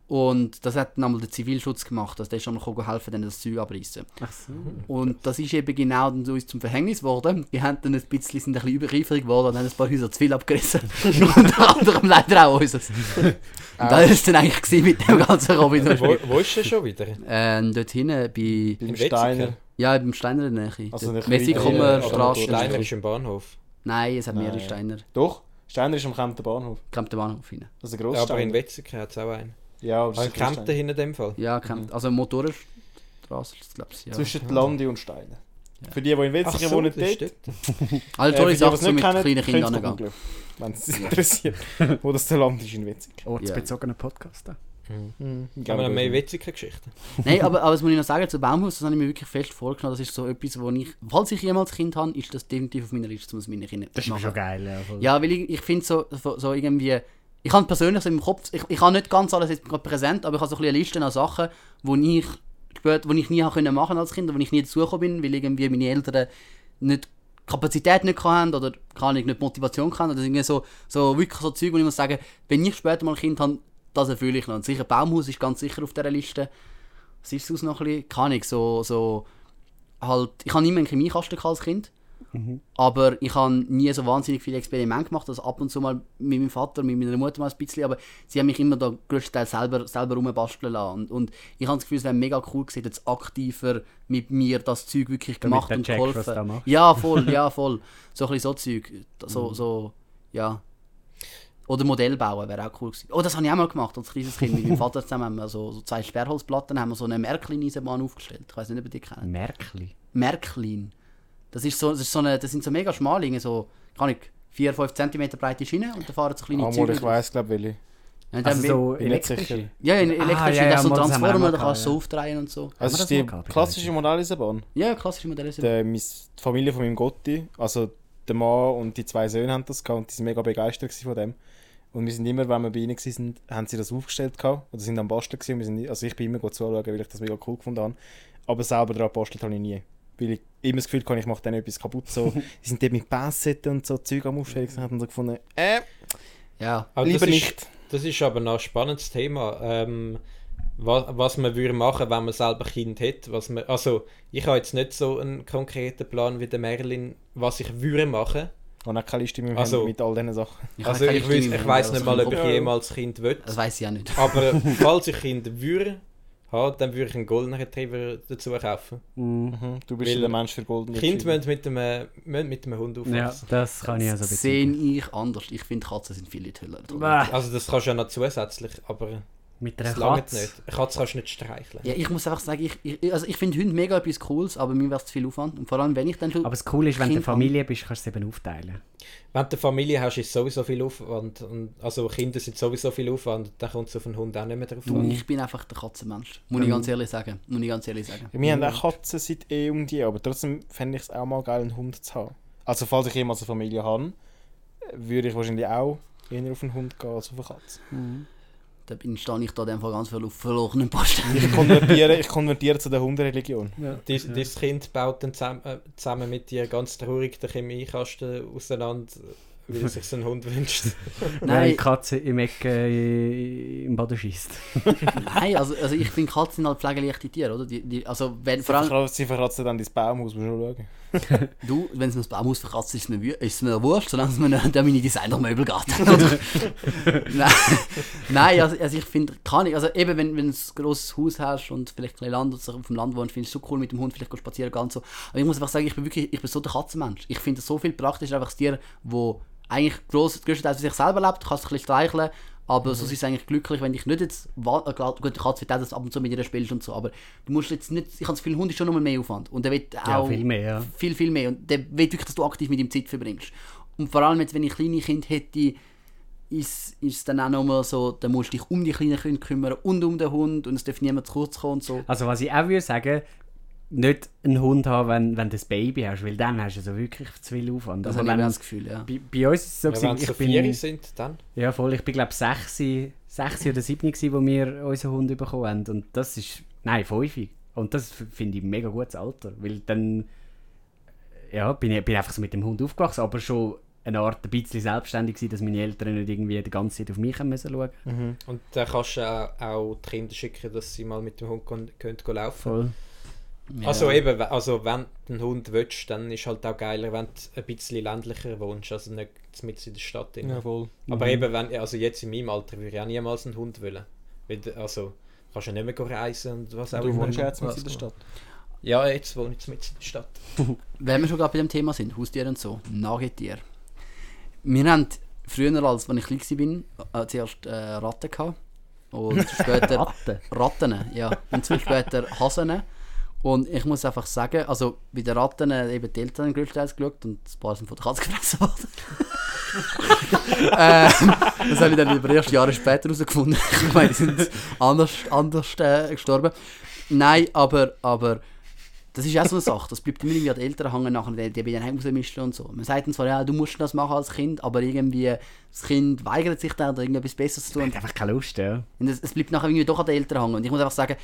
Und das hat dann einmal der Zivilschutz gemacht, also der ist einmal gekommen helfen, dann das Zeug abreißen. Ach so. Und das ist eben genau dann so uns zum Verhängnis geworden. Die haben dann ein bisschen, sind ein bisschen übereifrig geworden und haben ein paar Häuser zu viel abgerissen. [laughs] [laughs] Unter anderem leider auch unseres. [laughs] Und das war es dann eigentlich gewesen mit dem ganzen Robin wo, wo ist er schon wieder? ähm, Dort hinten bei, Beim In Steiner. Ja, beim Steiner in der Nähe. Also bisschen- Straße. Steiner ist im Bahnhof. Nein, es hat mehrere. Steiner. Doch, Steiner ist am Kempten Bahnhof. Kommt der Bahnhof rein. Das ist ein Ja, grosser aber in. Wetzikon hat es auch einen. Ja, aber das ist ein Kempten hinter dem Fall. Ja, kommt, also Motorradstraße, glaube ich. Ja. Zwischen Landi und Steiner. Für die, die in Wetzikon wohnen, das ist dort. [laughs] Alle Äh, tolle Sachen, die es so mit kennen, kleinen Kindern angehen. wenn es Sie interessiert. Wo das der Land ist in Wetzikon. Ortsbezogener Podcast da. Haben wir noch mehr Wetzikon-Geschichten? Nein, aber, aber das muss ich noch sagen, zu Baumhaus, das habe ich mir wirklich fest vorgenommen. Das ist so etwas, wo ich, falls ich jemals Kind habe, ist das definitiv auf meiner Liste, muss meine Kinder Das ist machen. schon geil. Ja. Ja, weil ich, ich finde so, so, so irgendwie, ich habe persönlich so im Kopf, ich, ich habe nicht ganz alles jetzt präsent, aber ich habe so ein eine Liste an Sachen, wo ich, wo ich nie machen als Kind, wo ich nie dazugekommen bin, weil irgendwie meine Eltern nicht Kapazität nicht hatten oder keine Ahnung, nicht Motivation hatten. Oder irgendwie so, so wirklich so Zeug, wo ich muss sagen, wenn ich später mal ein Kind habe, das erfülle ich noch. Und sicher, Baumhaus ist ganz sicher auf dieser Liste. Was ist sonst noch ein bisschen? Kann ich so, so halt, ich habe immer einen Chemiekasten als Kind. Aber ich habe nie so wahnsinnig viele Experimente gemacht. Also ab und zu mal mit meinem Vater, mit meiner Mutter mal ein bisschen. Aber sie haben mich immer da größtenteils selber, selber rumbasteln lassen. Und, und ich habe das Gefühl, es wäre mega cool gewesen, jetzt aktiver mit mir das Zeug wirklich gemacht und checkst, geholfen. Ja, voll, ja, voll. So ein bisschen so Zeug. Mhm. So, so, ja. Oder Modell bauen wäre auch cool gewesen. Oh, das habe ich auch mal gemacht als kleines Kind. Mit meinem Vater zusammen haben wir so, so zwei Sperrholzplatten, haben wir so eine Märklin-Eisenbahn aufgestellt. Ich weiß nicht, ob ihr die kennt. Märkli. Märklin. Das, ist so, das, ist so eine, das sind so mega schmale, irgendwie so, kann ich, 4-5 cm breite Schienen und da fahren so kleine Amor, ich weiss, glaube ich, welche. Ja, Also so sicher. elektrische. ja, in Ah, elektrisch, ja, ja, das so auch Transformer, da kannst du so gehabt, aufdrehen und so. Also ist die klassische Modelleisenbahn. Ja, klassische Modelle sind. Der, meine Familie von meinem Gotti, also der Mann und die zwei Söhne haben das gehabt und die sind mega begeistert von dem. Und wir sind immer, wenn wir bei ihnen waren, haben sie das aufgestellt gehabt, oder sind am Basteln gewesen. Wir sind, also ich bin immer gut zuschauen, weil ich das mega cool gefunden habe. Aber selber daran gebastelt habe ich nie. Weil ich immer das Gefühl hatte, ich mache dann etwas kaputt. So, [laughs] die sind dort mit Bassetten und so Zeug am Aufstellen und haben so gefunden, äh, Ja, Aber lieber das ist, nicht. Das ist aber noch ein spannendes Thema. Ähm, was, was man würde machen, wenn man selber Kind hat. Was man, also, ich habe jetzt nicht so einen konkreten Plan wie der Merlin, was ich würde machen. Ich habe auch keine Liste meinem Also- mit all diesen Sachen. ich also, ich, weiss, ich weiß nicht mal, ob kommt. ich jemals Kind will. Das weiß ich ja nicht. Aber [laughs] falls ich Kind würde, haben, dann würde ich einen Golden Retriever dazu kaufen. Mhm. Mhm. Du bist Weil ja der Mensch für Golden Kind Retriever. müssen mit einem, müssen mit einem Hund Ja, aufwachsen. das kann ich also Das sehe ich anders. Ich finde, Katzen sind viel toller. Bah, Also das kannst du ja noch zusätzlich, aber Mit einer das Katze. nicht. Eine Katze kannst du nicht streicheln. Ja, ich muss einfach sagen, ich, ich, also ich finde Hunde mega etwas Cooles, aber mir wäre es zu viel Aufwand. Und vor allem, wenn ich dann schon... Aber das Coole ist, wenn du Kind eine Familie bist, kannst du es eben aufteilen. Wenn du eine Familie hast, ist sowieso viel Aufwand. Und, also Kinder sind sowieso viel Aufwand. Dann kommt es auf einen Hund auch nicht mehr drauf Du, an. ich bin einfach der Katzenmensch. Muss ich Mhm. ganz ehrlich sagen. Muss ich ganz ehrlich sagen. Wir haben auch Katzen seit eh um die, aber trotzdem fände ich es auch mal geil, einen Hund zu haben. Also falls ich jemals eine Familie habe, würde ich wahrscheinlich auch eher auf einen Hund gehen als auf eine Katze. Da bin, stehe ich da dem Fall ganz viel auf verlorenen Posten. Ich konvertiere, ich konvertiere zu der Hundereligion. Dies, Dein Kind baut dann zusammen, äh, zusammen mit dir ganz traurig den Chemiekasten auseinander, weil er sich so einen Hund wünscht. [laughs] Nein, Katze im Eck äh, im Boden schießt. [laughs] nein also, also ich finde Katzen sind halt pflegeleichte Tiere, oder? Die, die, also wenn, vor allem, Sie verkratzen dann dein Baumhaus, musst du schon schauen. Du, wenn es mir das Baumhaus verkratzt, ist es mir, ist mir wurscht, solange es mir nicht an meine Designermöbel geht. Oder? [laughs] nein, nein also, also ich finde, kann ich, also eben wenn, wenn du ein grosses Haus hast und vielleicht ein Land, also auf dem Land wohnst, finde ich es so cool mit dem Hund vielleicht spazieren gehen und so. Aber ich muss einfach sagen, ich bin wirklich, ich bin so der Katzenmensch. Ich finde es so viel praktischer, einfach das Tier, wo eigentlich gross, größtenteils für sich selber lebt, kannst es ein bisschen streicheln, aber so ist es eigentlich glücklich, wenn ich nicht jetzt, äh, gut, wird auch, dass du ab und zu mit ihr spielst und so, aber du musst jetzt nicht, ich habe das Gefühl, Hund ist schon noch mehr Aufwand und der wird Ja, auch viel mehr, ja. viel, viel mehr und der will wirklich, dass du aktiv mit ihm Zeit verbringst. Und vor allem jetzt, wenn ich kleine Kinder hätte, ist, ist es dann auch nochmal so, dann musst du dich um die kleinen Kinder kümmern und um den Hund und es darf niemand zu kurz kommen und so. Also was ich auch würde sagen, nicht einen Hund haben, wenn, wenn du ein Baby hast, weil dann hast du so wirklich zu viel Aufwand. Das Aber habe ich das Gefühl, ja. bei, bei uns ist es so, Ja, gewesen, wenn sie so ich bin, vier sind, dann. ja voll, ich bin glaube sechs, sechs oder sieben gewesen, wo wir unseren Hund bekommen haben und das ist, nein, fünf. Und das finde ich ein mega gutes Alter, weil dann, ja, bin ich bin einfach so mit dem Hund aufgewachsen, aber schon eine Art ein bisschen selbstständig gewesen, dass meine Eltern nicht irgendwie die ganze Zeit auf mich haben müssen schauen. Und dann kannst du auch, auch die Kinder schicken, dass sie mal mit dem Hund können, können gehen laufen Voll. Ja. Also eben, also wenn du einen Hund willst, dann ist halt auch geiler, wenn du ein bisschen ländlicher wohnst, also nicht mit in der Stadt. drin. Jawohl. Aber Mhm. eben, wenn, also jetzt in meinem Alter würde ich auch niemals einen Hund wollen. Weil, du- also, kannst ja nicht mehr reisen und was auch Du immer. wohnst ja jetzt mit in der. Stadt. Ja, jetzt wohne ich mit in der Stadt. [laughs] Wenn wir schon gerade bei dem Thema sind, Haustiere und so, Nagetiere. Wir haben früher, als wenn ich klein war, äh, zuerst äh, Ratten gehabt. Und [laughs] später Ratten? Ratten, ja. Und später Hasen. Und ich muss einfach sagen, also bei den Ratten äh, eben die Eltern größtenteils geschaut und ein paar sind von der Katze gefressen worden. [laughs] ähm, das habe ich dann über erst Jahre später herausgefunden. ich meine, die sind anders, anders äh, gestorben. Nein, aber, aber das ist auch so eine Sache. Das bleibt immer irgendwie an den Eltern hängen, nachher, die, die bei den Heim rausmischen und so. Man sagt dann zwar, ja, du musst das machen als Kind, aber irgendwie das Kind weigert sich dann, da irgendetwas Besseres zu tun. Hat einfach keine Lust, ja. Und es, es bleibt nachher irgendwie doch an den Eltern hängen. Und ich muss einfach sagen,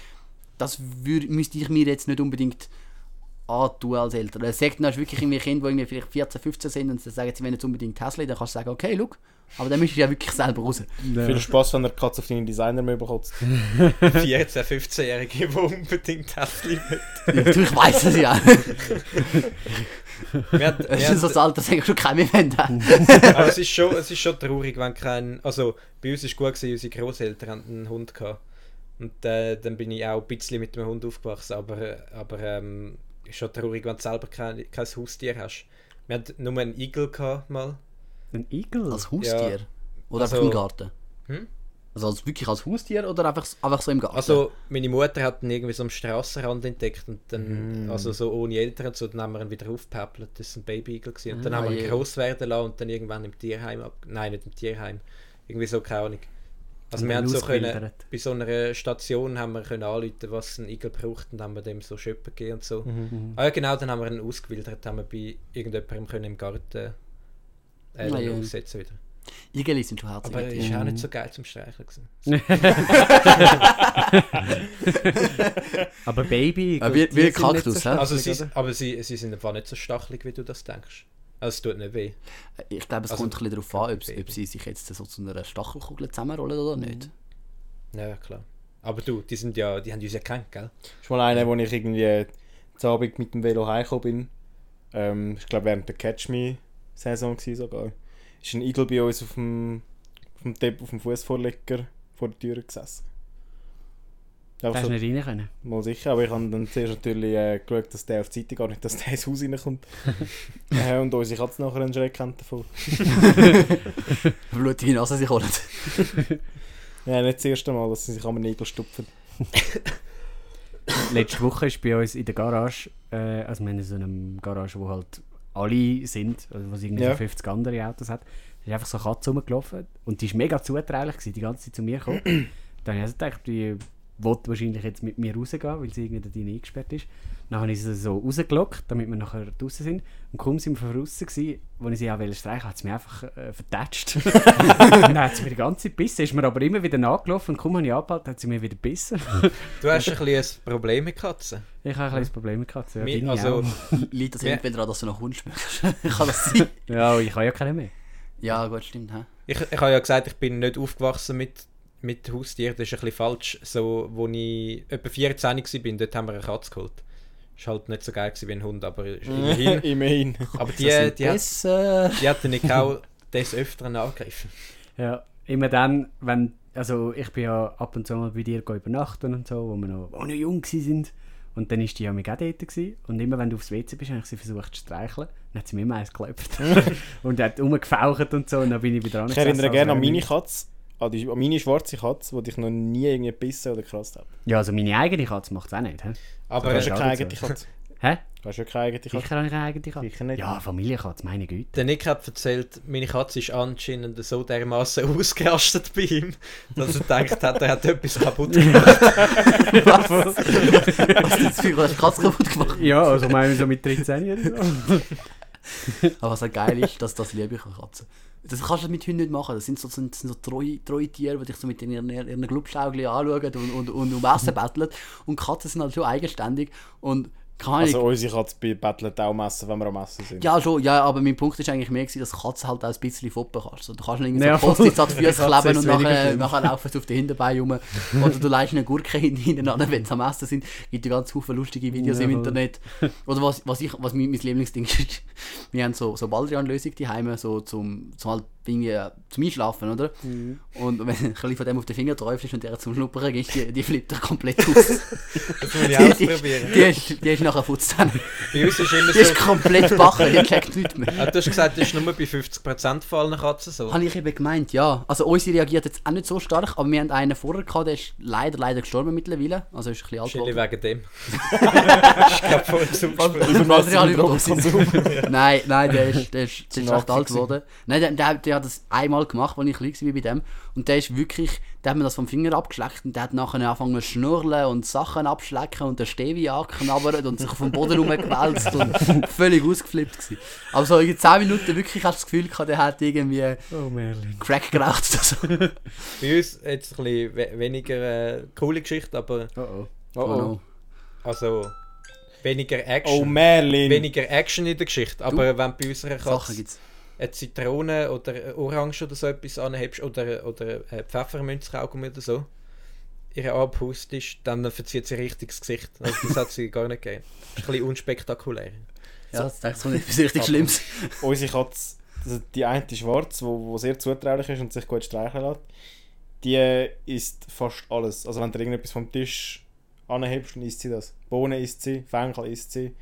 das würd, müsste ich mir jetzt nicht unbedingt antun als Eltern. Es sagt, dann hast du wirklich irgendwie Kinder, die irgendwie vielleicht 14, 15 sind und dann sagen sie, wenn jetzt unbedingt Tesla, dann kannst du sagen, okay, look, aber dann müsstest du ja wirklich selber raus. Viel Spaß, wenn er die Katze auf deinen Designer-Möbel kotzt. 14-, [laughs] 15-Jährige, die unbedingt Tesla mit. Ja, du, ich weiss es ja. [laughs] Wir haben- Das wir ist so das Alter, das ich schon kein mehr. [laughs] Aber es ist, schon, es ist schon traurig, wenn kein. Also bei uns war es gut, gewesen, unsere Großeltern hatten einen Hund. Gehabt. Und äh, dann bin ich auch ein bisschen mit dem Hund aufgewachsen. Aber, äh, aber ähm, es ist schon traurig, wenn du selber kein, kein Haustier hast. Wir hatten nur einen Igel gehabt, mal. Ein Igel? Als Haustier? Oder Also- einfach im Garten? Hm? Also als, wirklich als Haustier oder einfach, einfach so im Garten? Also meine Mutter hat ihn irgendwie so am Strassenrand entdeckt und dann, Mm. also so ohne Eltern und so, dann haben wir ihn wieder aufgepäppelt. Das war ein Baby-Igel. gewesen. Und dann Ah, haben wir ihn je. gross werden lassen und dann irgendwann im Tierheim ab... Nein, nicht im Tierheim. Irgendwie so, keine Ahnung. Also wir haben so können, bei so einer Station haben wir können anrufen, was ein Igel braucht und haben wir dem so Schöppen gegeben und so. Mhm. Ah ja genau, dann haben wir ihn ausgewildert, haben wir bei irgendjemandem können im Garten äh, Ah, ja. aussetzen wieder. Igeli sind schon herzig. Aber er ist auch nicht so geil zum Streicheln gewesen. [laughs] Aber Baby. Wie- die wie nicht Kaktus, hä? Also aber sie, sie sind einfach nicht so stachelig, wie du das denkst. Also es tut nicht weh. Ich glaube, es Also, kommt ein bisschen darauf an, ob, sie sich jetzt so zu einer Stachelkugel zusammenrollen oder nicht. Ja, klar. Aber du, die sind ja, die haben uns ja gekannt, gell? Das ist mal einer, wo ich irgendwie zu Abend mit dem Velo heimgekommen bin. Ähm, ich glaube, während der Catch Me-Saison war sogar. Ist ein Igel bei uns auf dem, auf dem, Tepp- auf dem Fußvorleger vor der Tür gesessen. Da Einfach hast du nicht rein können. mal sicher, aber ich habe dann zuerst natürlich äh, geschaut, dass der auf die Seite gar nicht, dass der ins Haus reinkommt. [laughs] äh, und unsere Katze nachher einen Schreck kennt davon. [laughs] Blutige Nase sich [laughs] holen. Ja, nicht das erste Mal, dass sie sich an einen Igel stupfen. Letzte Woche ist bei uns in der Garage, äh, also wir haben so eine Garage, wo halt alle sind, also wo es irgendwie Ja. so 50 andere Autos hat, ist einfach so eine Katze rumgelaufen und die ist mega zutraulich gewesen, die ganze Zeit zu mir gekommen. [clears throat] Dann habe ich also gedacht, die will wahrscheinlich jetzt mit mir rausgehen, weil sie irgendwie da drin eingesperrt ist. Dann habe ich sie so rausgelockt, damit wir nachher draußen sind. Und kaum sind wir draußen gewesen, wo ich sie auch wollte streichen, hat sie mich einfach äh, vertätscht. [laughs] dann hat sie mir die ganze Zeit gebissen, ist mir aber immer wieder nachgelaufen und kaum habe ich abgehalten, hat sie mir wieder gebissen. Du hast ein bisschen ein Problem mit Katzen. Ich habe ein kleines Problem mit Katzen. Ja, also. Liegt [laughs] das entweder daran, dass du nach Hund schmeckst? [laughs] Kann das sein? ja, ich habe ja keine mehr. Ja, gut, stimmt. Hä? ich, ich habe ja gesagt, ich bin nicht aufgewachsen mit, mit Haustieren. Das ist ein bisschen falsch. So, wo ich etwa 14 war, dort haben wir eine Katze geholt. Ist halt nicht so geil gewesen wie ein Hund, aber ist immerhin. [laughs] Immerhin. aber die, sind die, hat, die hat den auch des Öfteren angegriffen. Ja, immer dann, wenn, also ich bin ja ab und zu mal bei dir go übernachten und so, wo wir noch, wo noch jung gsi sind. Und dann ist die ja mit auch dort gewesen. Und immer wenn du aufs WC bist, habe ich sie versucht zu streicheln. Dann hat sie mir immer eins geklopft. [laughs] und hat rumgefaucht und so. Und dann bin ich wieder dran. Ich erinnere gerne an meine meine Katze, an, die, an meine schwarze Katze, die ich noch nie irgendwie gebissen oder gekratzt habe. Ja, also meine eigene Katze macht es auch nicht. Hä? Aber Du hast ja keine auch eigene. Katze. [laughs] Hä? Du hast ja keine eigene Katze. Sicher habe ich eine eigene Katze. Sicher nicht. Ja, Familienkatze, meine Güte. der Nick hat erzählt, meine Katze ist anscheinend so dermaßen [laughs] ausgerastet bei ihm, dass er gedacht hat, er hat etwas kaputt [laughs] gemacht. Was? Was ist das für eine Katze kaputt gemacht? Ja, also meine so mit 13 oder so. Aber was halt geil ist, dass das liebe ich an Katzen. Das kannst du mit Hunden nicht machen. Das sind so, sind, so treue, treue Tiere, die dich so mit ihren, ihren Glubschaugeln anschauen und, und, und um Essen betteln. Und Katzen sind halt schon eigenständig. Und keine Also unsere Katze be- bettelt auch am Essen, wenn wir am Essen sind. Ja, schon, ja, aber mein Punkt ist eigentlich mehr, gewesen, dass Katzen halt auch ein bisschen foppen kannst. So, du kannst irgendwie Ja, so Post-its an die. Füße kleben und nachher, nachher laufen sie auf den Hinterbeinen rum. [laughs] Oder du leist eine Gurke hin- hinten an, wenn sie am Essen sind. gibt ja ganz viele lustige Videos Ja, im. Internet. Oder was, was, ich, was mein, mein Lieblingsding ist, [laughs] wir haben so, so Baldrian-Lösung daheim, so zum, zum halt irgendwie zum Einschlafen, oder? Mhm. Und wenn du ein bisschen von dem auf den Finger träufst und der zum Schnuppern gehst, die, die flippt er komplett aus. [laughs] Das muss ich die, ausprobieren. die, ist, die ist nachher putzt dann. Bei uns ist immer Die [laughs] ist so... komplett bachen, die checkt nichts mehr. Ah, du hast gesagt, das ist nur bei 50% von allen Katzen so. Habe ich eben gemeint, ja. Also unsere reagiert jetzt auch nicht so stark, aber wir haben einen vorher gehabt, der ist leider, leider gestorben mittlerweile. Also ist ein bisschen alt geworden. wegen dem. [laughs] ich glaube, voll zum überdosis. Nein, nein, der ist, der ist, der ist recht alt geworden. Nein, der, der, der hat das einmal gemacht, als ich klein war bei dem. Und der ist wirklich, der hat mir das vom Finger abgeschleckt und der hat nachher angefangen zu schnurren und Sachen abschlecken und den Stevi angeknabbert und sich auf dem Boden rumgewälzt und [laughs] völlig ausgeflippt gewesen. Aber so in 10 Minuten wirklich hast du das Gefühl gehabt, der hat irgendwie Oh, Merlin. Crack geraucht oder so. [laughs] Bei uns jetzt ein bisschen we weniger äh, coole Geschichte, aber Oh, oh. Oh, Oh oh. no. also weniger Oh, Action. Merlin! weniger Action in der Geschichte. Aber wenn du bei unserer Sachen gibt's. Eine Zitrone oder eine Orange oder so etwas anhebst oder, oder ein Pfefferminzkaugummi oder so, ihre abhustest, dann verzieht sie richtig das Gesicht. Also das hat sie gar nicht gegeben. Das ist ein bisschen unspektakulär. Ja, das nicht etwas richtig Schlimmes. Unsere Katze, also die eine die schwarz, wo, wo sehr zutraulich ist und sich gut streicheln lässt, die isst fast alles. Also wenn du irgendetwas vom Tisch anhebst, dann isst sie das. Bohnen isst sie, Fenchel isst sie,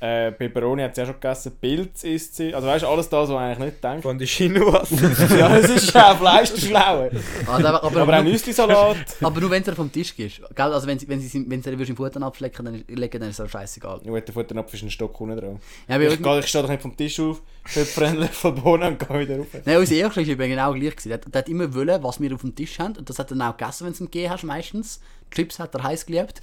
äh, Peperoni hat sie auch schon gegessen, Pilz isst sie. Also weißt du, alles das, was man eigentlich nicht denkt. Von der Chinoise. [laughs] ja, es ist ja Fleisch, du Schlaue. Also, aber, aber, [laughs] Aber auch nur, Nüssli-Salat. aber nur wenn du vom Tisch gehst. Gell? Also wenn sie, wenn sie, wenn sie im Futter abschlecken, dann, legen, dann ist es scheißegal. Ja, der Futternapf ist ein Stock unten dran. Ja, aber Ich, gehe- ich stehe doch nicht vom Tisch auf, hüpfe einen Löffel Bohnen und gehe wieder rauf. Nein, unser Erster war genau gleich. Der, hat- der hat immer wollen, was wir auf dem Tisch haben. Und das hat er dann auch gegessen, wenn du ihm gegeben hast, meistens. Chips hat er heiß geliebt.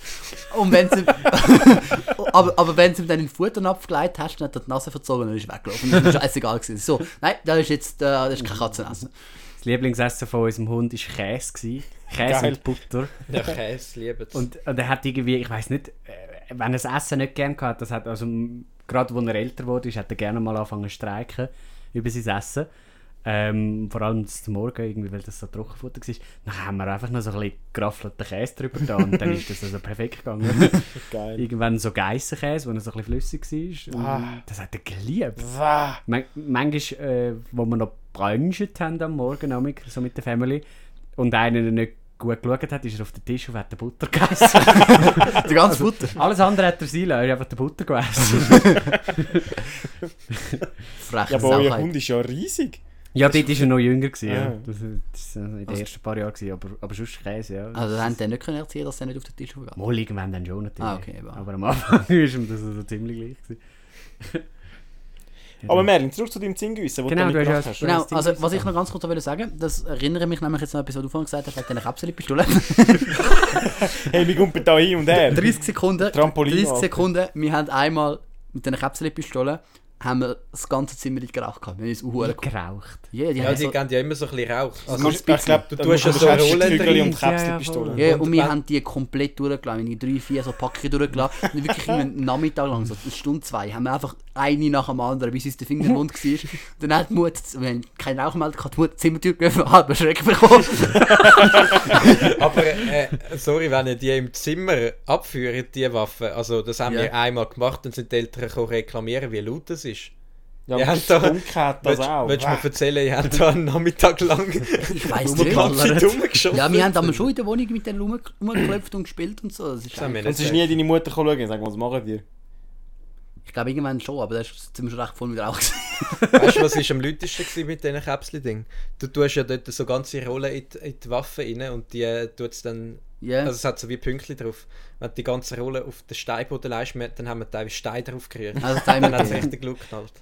Und wenn du [laughs] aber, aber wenn du ihm dann in den Futternapf gelegt hast, dann hat er die Nase verzogen und ist weggelaufen. Das war scheißegal. Gewesen. So, nein, das ist jetzt äh, das ist kein Katzenessen. Das Lieblingsessen von unserem Hund war Käse. Gewesen. Käse Geil. und Butter. Der Käse liebt es. Und, und er hat irgendwie, ich weiß nicht, äh, wenn er das Essen nicht gern hat, das hat also gerade als er älter wurde, hat er gerne mal angefangen zu streiken über sein Essen. Ähm, vor allem zum Morgen, irgendwie, weil das so Trockenfutter war. Dann haben wir einfach noch so ein bisschen geraffelten Käse drüber da und dann [laughs] ist das also perfekt gegangen. [laughs] Geil. Irgendwann so Geissenkäse, wo er so ein bisschen flüssig war. Ah. Das hat er geliebt. Wah. Man manchmal, äh, wo wir noch brunchen haben am Morgen, so mit der Family, und einer nicht gut geschaut hat, ist er auf den Tisch und hat den Butter gegessen. [laughs] Der ganze Futter. Alles andere hat er sein lassen, er hat einfach den Butter gegessen. Ja, aber euer. Hund ist ja riesig. Ja, dort war er noch jünger. Gewesen, Ah. ja. Das, das war in den ersten paar Jahren, gewesen, aber, aber sonst Käse, ja. Also haben die nicht können erzählen, dass der nicht auf den Tisch geht. Mal irgendwann dann schon natürlich. Ah, okay, eben. aber am Anfang [laughs] war ihm das also ziemlich gleich. Gewesen. Aber Merlin, zurück zu deinem Zinggüssen, wo Genau, du du hast ja-. Genau, das also was ich ist- noch ganz kurz wollte sagen, das erinnere mich nämlich jetzt an etwas, was du vorhin gesagt hast, wegen dieser Kapselpistole. [laughs] Hey, wir gumpen da hin und her. 30 Sekunden, Trampolin, 30 Alter. Sekunden, wir haben einmal mit diesen Kapselpistolen haben wir das ganze Zimmer nicht geraucht gehabt. Wir haben uns geguckt. Geraucht. Ja, die ja, haben die so, geben ja immer so ein bisschen Rauch. Also, ganz musst- ich glaube, Du tust ja so Rollen drin. und Ja, ja, ja, Und und wir haben die komplett durchgelassen, irgendwie drei, vier so Packungen durchgelassen. Und wirklich einen Nachmittag lang, so eine Stunde, zwei, haben wir einfach eine nach dem anderen, bis uns der Finger wund war. Dann hat die Mut, wir haben keine Rauchmeldung gehabt, die Mut die Zimmertür geöffnet, halb Schreck bekommen. [laughs] Aber äh, sorry, wenn ihr die im Zimmer abführt, die Waffe, also das haben Ja. wir einmal gemacht, dann sind die Eltern gekommen reklamieren, wie laut das ist. Ja, Wir das da- Dunkel hat das Willst, auch. willst du mir erzählen, ihr habt da einen Nachmittag lang Ich weiss die nicht. rumgeschossen? Ja, wir haben aber schon in der Wohnung mit denen rum- rumgeklopft und gespielt und so. Das ist Das wir Und es ist nie deine Mutter gekommen schauen, sag mal, was machen die? ich glaube irgendwann schon, aber das ist ziemlich recht voll mit Rauch. gewesen. Weißt du, was ist am lautesten mit diesen Käpsli-Ding? Du tust ja dort so ganze Rollen in die, in die Waffe rein und die äh, tut's dann. Ja. Also es hat so wie Pünktchen drauf. Wenn du die ganze Rolle auf den Steinboden leist, dann haben wir teilweise Steine drauf gerührt. Also Dann hat es richtig geknallt.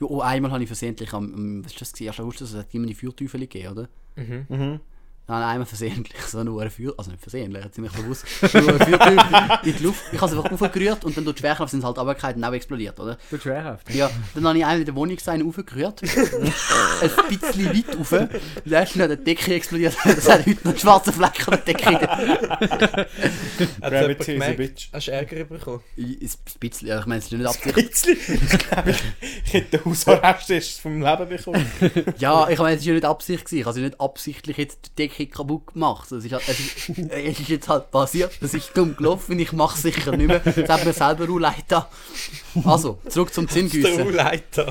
Ja, oh, einmal habe ich versehentlich am, was ist das gewesen? Erst August, es hat immer die Feuerteufel gegeben, oder? Mhm. Mhm. Nein, einmal versehentlich, [laughs] so eine Feuer, also nicht versehentlich, ziemlich bewusst, nur ein Feuerteufel in die Luft. Ich habe es einfach aufgerührt und dann durch die Schwerkraft sind sie halt runtergefallen und auch explodiert, oder? Tut schwerhaft. Ja, dann habe ich einmal in der Wohnung seinen aufgerührt, ein bisschen weit rauf, dann ist schnell die Decke explodiert. [laughs] Das hat heute noch einen schwarzen Fleck an der Decke. Hat Gravity jemand is a gemerkt? bitch. Hast du Ärger bekommen? Ein bisschen, ja, ich meine, es ist nicht Absicht. Ich glaube, ich, ich hätte den Hausarrest vom Leben bekommen. Ja, ich meine, es war ja nicht Absicht. Gewesen. Ich habe ja nicht absichtlich jetzt die Decke kaputt gemacht. Es ist, halt, es, ist, es ist jetzt halt passiert. Es ist dumm gelaufen. Ich mache es sicher nicht mehr. Das hat mir selber auch getan. Also, zurück zum Der Zinngüssen.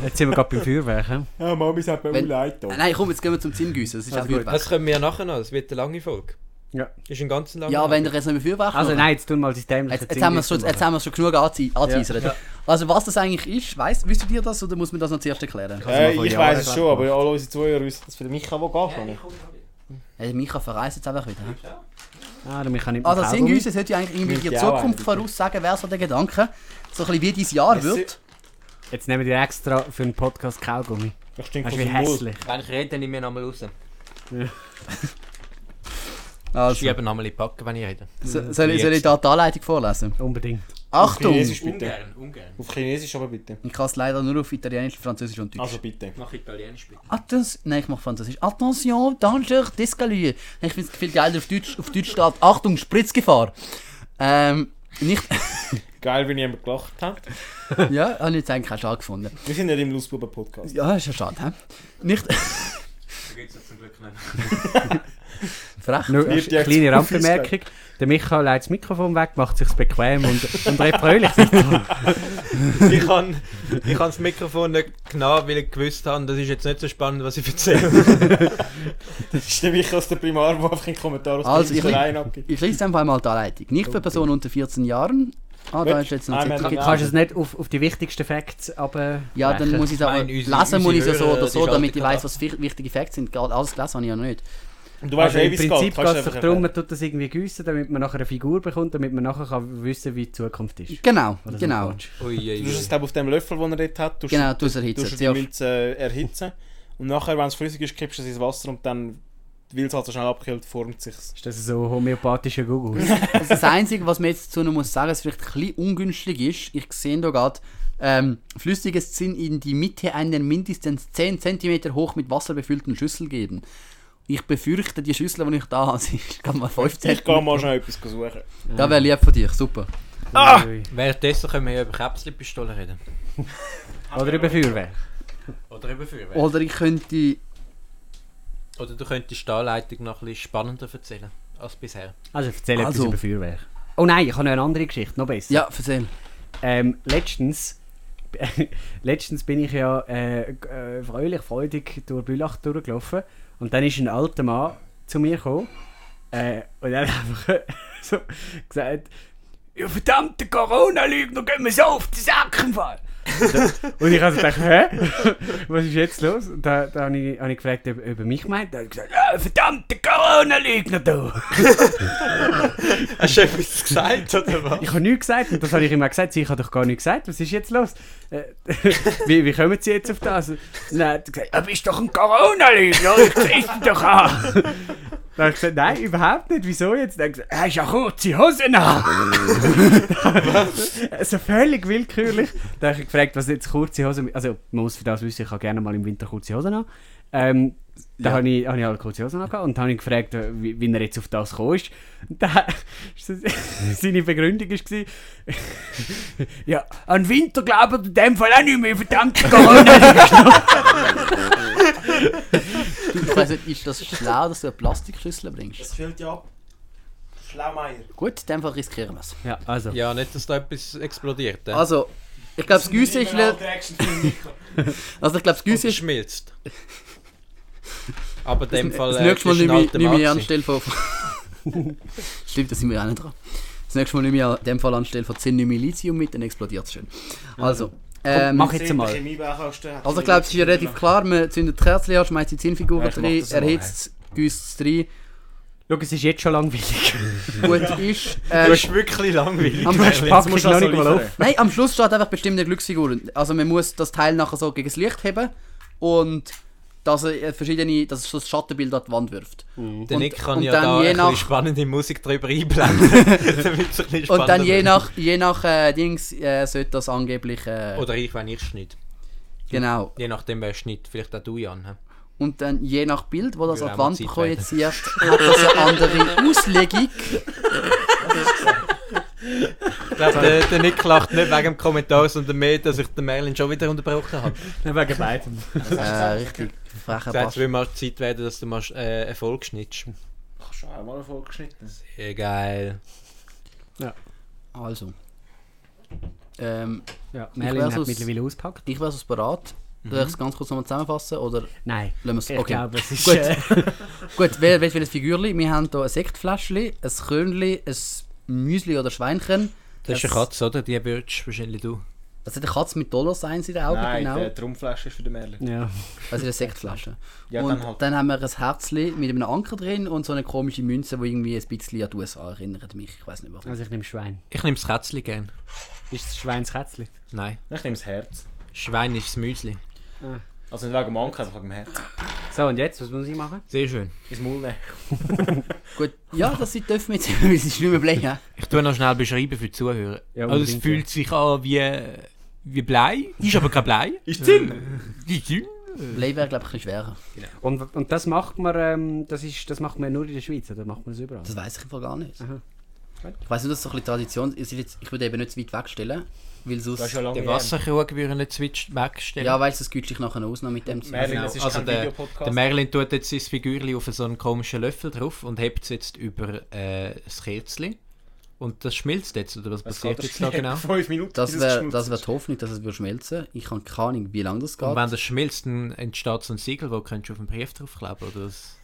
Jetzt sind wir gerade beim Feuerwerk. Ja, Mami sagt mir auch. Äh, da. Nein, komm, jetzt gehen wir zum Zinngüssen. Das ist Also auch gut. Feuerwerk. Das können wir ja nachher noch, das wird eine lange Folge. Ja. Ist ein ganz langer Ja, wenn ihr jetzt nicht mehr Feuerwerk Also nein, jetzt tun wir mal das dämliche Jetzt, jetzt, haben wir schon, jetzt haben wir schon genug angeteasert. Ja. Also was das eigentlich ist, weißt, wisst ihr das oder muss man das noch zuerst erklären? Äh, ich weiß es schon, aber alle unsere Zuhörer wissen das für den Micha, wo geht schon Äh, Micha verreist jetzt einfach wieder. hä? Ah, mich kann nicht Also mehr Zinngüssen sollte ja eigentlich irgendwie Nimmt die Zukunft voraussagen, wäre so der Gedanke. So ein bisschen wie dein Jahr Es- wird. Jetzt nehmen wir extra für einen Podcast Kaugummi. Das stinkt von du, wie hässlich. Wenn ich rede, dann nehme ich nochmal raus. Also, Schieben nochmal in die Packen, wenn ich rede. so- soll, ich- soll ich da die Anleitung vorlesen? Unbedingt. Achtung! Chinesisch bitte. Ungern, ungern. Auf Chinesisch aber bitte. Ich kann es leider nur auf Italienisch, Französisch und Deutsch. Also bitte. Mach Italienisch bitte. Attention, nein, ich mache Französisch. Attention, Danger d'escalier. Ich finde es viel geiler auf Deutsch, auf Deutsch steht Achtung, Spritzgefahr. Ähm, Nicht, [laughs] Geil, wie jemand gelacht hat. [laughs] ja, habe ich jetzt eigentlich auch schade gefunden. Wir sind nicht im Lustbuben-Podcast. Ja, ist ja schade, hä? Nicht Da gibt es zum Glück nicht. [laughs] frech. Nur ja kleine jetzt Randbemerkung. Der Michael legt das Mikrofon weg, macht sich bequem und, und redet fröhlich. [laughs] Ich kann, ich das Mikrofon nicht genau, weil ich gewusst habe, das ist jetzt nicht so spannend, was ich erzähle. [laughs] Das ist der Michael aus der Primar, der einfach einen Kommentar aus Also, dem ich- Verein abgibt. Ich lese einfach mal die Anleitung. Nicht für Personen unter 14 Jahren. Ah, da ist jetzt noch Zettel. Gibt's- Kannst du es nicht auf, auf die wichtigsten Facts aber Ja, dann muss ich es aber meine, unsere- lesen, muss ich es ja so oder so, damit ich schalten weiß, was wichtige Facts sind. Alles gelesen habe ich ja noch nicht. Du weißt also eh, im wie es geht. Prinzip geht es doch darum, man tut das irgendwie gießen, damit man nachher eine Figur bekommt, damit man nachher kann wissen wie die Zukunft ist. Genau, Oder so genau. Quatsch. Ui, ui, Du tust es ui. glaub, auf dem Löffel, den er dort hat. tust Genau, du- du es erhitzen. tust du die Milch äh, erhitzen. Und nachher, wenn es flüssig ist, kippst du es ins Wasser und dann, weil es halt so schnell abkühlt, formt sich Ist das so homöopathischer Google? [laughs] Also das Einzige, was man jetzt dazu noch muss sagen, was vielleicht ein bisschen ungünstig ist, ich sehe da gerade, ähm, flüssiges Zinn in die Mitte einer mindestens 10 cm hoch mit Wasser befüllten Schüssel geben. Ich befürchte, die Schüssel, die ich da habe, [laughs] ist gerade mal 15 Ich gehe mal schnell etwas suchen. Das wäre lieb von dir, super. Ah! Ui. Währenddessen können wir ja über Käpselpistolen reden. [laughs] Oder über Feuerwehr. Oder über Feuerwehr. Oder ich könnte... Oder du könntest die Anleitung noch ein bisschen spannender erzählen als bisher. Also erzähl Also. etwas über Feuerwehr. Oh nein, ich habe noch eine andere Geschichte, noch besser. Ja, erzähl. Ähm, letztens, [laughs] letztens bin ich ja äh, äh, fröhlich, freudig durch Bülach durchgelaufen und dann ist ein alter Mann zu mir gekommen äh, und er hat einfach [laughs] so gesagt, ja verdammte Corona-Lügner, gehen wir so auf den Sack im Fall. Und ich habe so gedacht, hä? Was ist jetzt los? Und da, da habe ich, hab ich gefragt, ob, ob er mich meint. Da hat er gesagt, ja, verdammte Corona-Lügner, du! Hast du etwas gesagt, oder was? Ich habe nichts gesagt und das habe ich immer gesagt. Sie, ich habe doch gar nichts gesagt. Was ist jetzt los? Äh, [laughs] wie, wie kommen Sie jetzt auf das? Und dann hat er gesagt, du bist doch ein Corona-Lügner, ich sehe dich doch an. Dann habe ich gesagt, nein, überhaupt nicht. Wieso jetzt? Dann hat er gesagt, hast ja kurze Hosen an. [laughs] also völlig willkürlich. Dann habe ich gefragt, was jetzt kurze Hosen... Also man muss für das wissen, ich habe gerne mal im Winter kurze Hosen an. Ähm, da Ja. habe ich, habe ich halt kurze Hosen angehabt und dann habe ich gefragt, wie, wie er jetzt auf das gekommen ist. Und dann, [laughs] seine Begründung war, [laughs] ja, an Winter glaubt in dem Fall auch nicht mehr, verdammt Corona. Ich weiss nicht, ist das schlau, dass du eine Plastikschüssel bringst? Das fällt ja ab. Schlaumeier. Gut, in dem Fall riskieren wir es. ja, also. Ja, nicht, dass da etwas explodiert. äh. Also, ich glaube, [laughs] das Güsse ist... Also, ich glaube, das Güsse es ist... schmilzt. Aber in dem Fall das äh, nächste Mal nicht nicht mehr gewesen. anstelle von... [laughs] Stimmt, da sind wir ja auch nicht dran. Das nächste Mal nicht mehr in dem Fall anstelle von 10 nicht mehr Lithium mit, dann explodiert es schön. Also, ähm, mach jetzt mal. also ich glaube, es ist ja relativ klar, man zündet die Kerzen an, schmeißt die Zinnfiguren Ja, rein, erhitzt es, gießt es rein. Schau, es ist jetzt schon langweilig. [laughs] Gut ist... Du Ähm, bist wirklich langweilig. am, Das pack ich noch nicht mal auf. nein, am Schluss steht einfach bestimmte Glücksfigur. Also man muss das Teil nachher so gegen das Licht heben und dass er äh, verschiedene, dass es so das Schattenbild an die Wand wirft. Der Und- Nick kann und ja dann da je ein nach- spannende Musik drüber einblenden, [laughs] [laughs] Und dann je nach, je nach äh, Dings äh, sollte das angeblich... Äh, Oder ich, wenn ich schneide. genau. Je nachdem, wer schneidet. Vielleicht auch du, Jan. hä? Und dann je nach Bild, wo das an die Wand projiziert, hat das eine andere Auslegung. Ich glaube, der, der Nick lacht nicht wegen dem Kommentar, sondern mehr, dass ich den Merlin schon wieder unterbrochen habe. Wegen beidem. äh, richtig frecher Jetzt will mal Zeit werden, dass du mal äh, Erfolg schnittst. Ach, schon einmal eine Folge geschnitten. Sehr geil. Also. Ähm, Ja, Merlin hat mittlerweile auspackt. ich wäre so bereit. Soll ich es ganz kurz nochmal zusammenfassen? Oder Nein. lassen wir es? Ich Okay. glaube, es ist... Gut. Äh, [laughs] Gut, wer will ein Figürchen? Wir haben hier ein Sektfläschchen, ein Krönchen, ein Müsli oder Schweinchen. Das ist eine Katze, oder? Die würdest wahrscheinlich du. Also eine Katze mit Dollarsigns in den Augen, Nein, genau. der Trumpflasche ist für den Merlin. ja. Also eine Sektflasche. Ja, und dann dann, halt. haben wir ein Herzchen mit einem Anker drin und so eine komische Münze, die irgendwie ein bisschen an die USA erinnert mich. Ich weiß nicht was. Also ich nehme Schwein. Ich nehme das Kätzchen gern. Ist das Schwein das Kätzchen? Nein. Ich nehme das Herz. Schwein ist das Müsli. Also nicht wegen dem Anker, einfach wegen dem Herz. So, und jetzt, was muss ich machen? Sehr schön. Ins Maul nehmen. [laughs] Gut, ja, das sind dürfen mit, weil es ist nicht mehr Blei. ja. Ich tue noch schnell beschreiben für die Zuhörer. Ja, also es fühlt sich an wie, wie Blei, ist aber kein Blei. Ist Zinn! Ist Zinn. Blei wäre, glaube ich, ein bisschen schwerer. Und, und das macht man, ähm, das, ist, das macht man nur in der Schweiz, oder macht man das überall? Das weiß ich Fall gar nicht. Ich weiß nicht, dass so ein bisschen Tradition ist. Jetzt, ich würde eben nicht zu weit wegstellen, weil sonst... Das ist ja lange. Wasserkrug würde nicht switch wegstellen. Ja, weißt du, das gütst dich nachher ausnehmen mit dem Merlin, Genau. es ist Also kein der- Videopodcast. Der Merlin tut jetzt sein Figürchen auf so einen komischen Löffel drauf und hebt es jetzt über äh, das Kerzchen. Und das schmilzt jetzt, oder was Was passiert jetzt da genau? [laughs] Fünf Minuten. Das es wäre das wär die Hoffnung, dass es würde schmelzen Ich habe keine Ahnung, wie lange das geht. Und wenn das schmilzt, dann entsteht so ein Siegel, wo könntest du auf den Brief draufkleben, oder? Das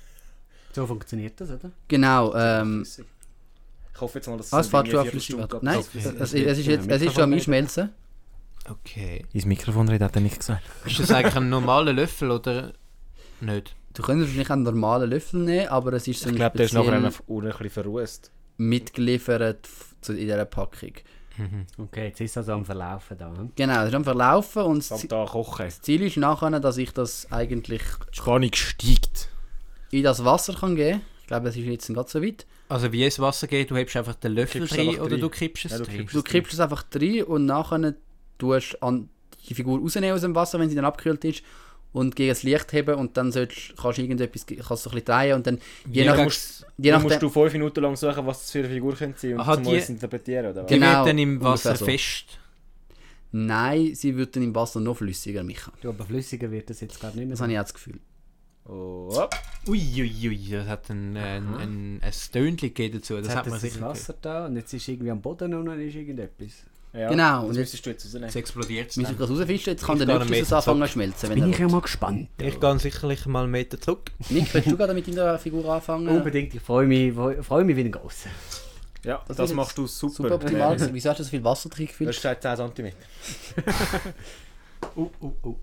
So funktioniert das, oder? Genau, ähm... Ich hoffe jetzt mal, dass Ah, es fährt schon Nein, es, Okay. es, es, ist jetzt, es ist schon am Einschmelzen. okay. Ins Mikrofon reden hat er nicht gesagt. Ist das eigentlich ein normaler Löffel, oder nicht? Du könntest wahrscheinlich einen normalen Löffel nehmen, aber es ist so Ich ein glaube, der ist nachher ein bisschen verrußt. Mitgeliefert zu- in dieser Packung. Okay, jetzt ist das am Verlaufen da. hm? Genau, es ist am Verlaufen und das Tag kochen. das Ziel ist nachher, dass ich das eigentlich Die Spannung steigt. in das Wasser kann geben Ich glaube, es ist jetzt nicht so weit. Also wie es Wasser geht, du hebst einfach den Löffel Kippst drin einfach oder rein. du kippst es Ja, du kippst Du kippst es einfach rein und nachher tust du an die Figur rausnehmen aus dem Wasser, wenn sie dann abgekühlt ist und gegen das Licht heben und dann sollst, kannst du irgendetwas, kannst du ein bisschen drehen und dann je Ja, nach... Dann nach- musst, je dann musst du fünf Minuten lang suchen, was das für eine Figur könnte sein und Aha, zum die- uns interpretieren, oder was? Die Genau, wird dann im Wasser so. fest. Nein, sie wird dann im Wasser noch flüssiger, Micha. Du, aber flüssiger wird das jetzt gerade nicht mehr. Das habe ich auch das Gefühl. Oh. Uiuiui, ui, das hat ein, ein, ein, ein Stönchen gegeben dazu. Das Jetzt hat hat man gehört. Wasser da und jetzt ist irgendwie am Boden und dann ist irgendetwas. Ja, Genau, Das und müsstest du jetzt rausnehmen. Jetzt explodiert es Müssen wir das rausfischen? Jetzt kann Ich der Meter anfangen zu schmelzen. Wenn Bin er ich ja mal gespannt. Ich gehe sicherlich mal einen Meter zurück. Nick, willst du gerade mit deiner Figur anfangen? Unbedingt, ich freue mich, freue mich wie ein Grosser. Ja, Das das, ist machst du super. Super optimal. Wieso hast du so viel Wasser drin Du gefüllt? hast gesagt 10 cm. Uh, uh, uh.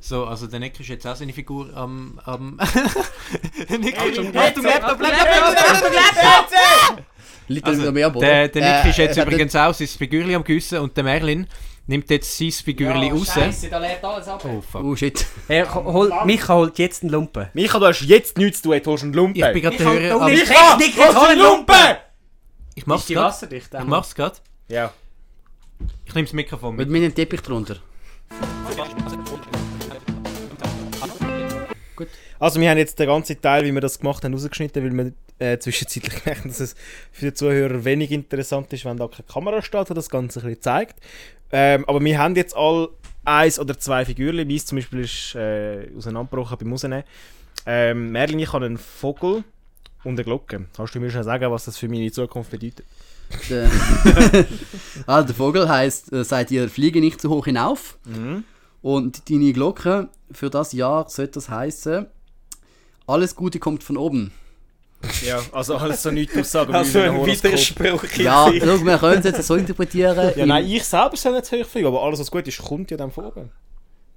So, also der Nick ist jetzt auch seine Figur am... am Nick Achtung, Achtung, Laptop, Laptop, Laptop! Liegt Also, also, mehr Boden? Der, der Nick Äh, ist jetzt er hat übrigens auch sein Figürli am Güssen und der Merlin nimmt jetzt sein Figürli raus. da leert alles ab. Oh fuck. Oh shit. Hey, hol, Micha holt jetzt einen Lumpen. Micha, du hast jetzt nichts zu tun, du einen Lumpen. Ich bin gerade der Hörer, Micha, holst du hol einen Lumpen! ich mach's gerade. wasserdicht? Ich mach's gerade. Ja. Ich nehme das Mikrofon Mit mit. meinem Teppich drunter. Also wir haben jetzt den ganzen Teil, wie wir das gemacht haben, rausgeschnitten, weil wir äh, zwischenzeitlich [laughs] merken, dass es für die Zuhörer wenig interessant ist, wenn da keine Kamera steht, die das Ganze ein bisschen zeigt. Ähm, aber wir haben jetzt all eins oder zwei Figürchen. Meins zum Beispiel ist äh, auseinandergebrochen beim Rausnehmen. Ähm, Merlin, ich habe einen Vogel und eine Glocke. Kannst du mir schon sagen, was das für meine Zukunft bedeutet? Der, [laughs] ah, der Vogel heisst, äh, sagt ihr, fliege nicht zu hoch hinauf. Und deine Glocke für das Jahr sollte das heißen, alles Gute kommt von oben. Ja, also alles so nichts aussagen. Also ein. Widerspruch. Ja, schau, wir können es jetzt so interpretieren. Ja, nein, ich selber soll nicht zu hoch fliegen, aber alles, was gut ist, kommt ja dann von oben.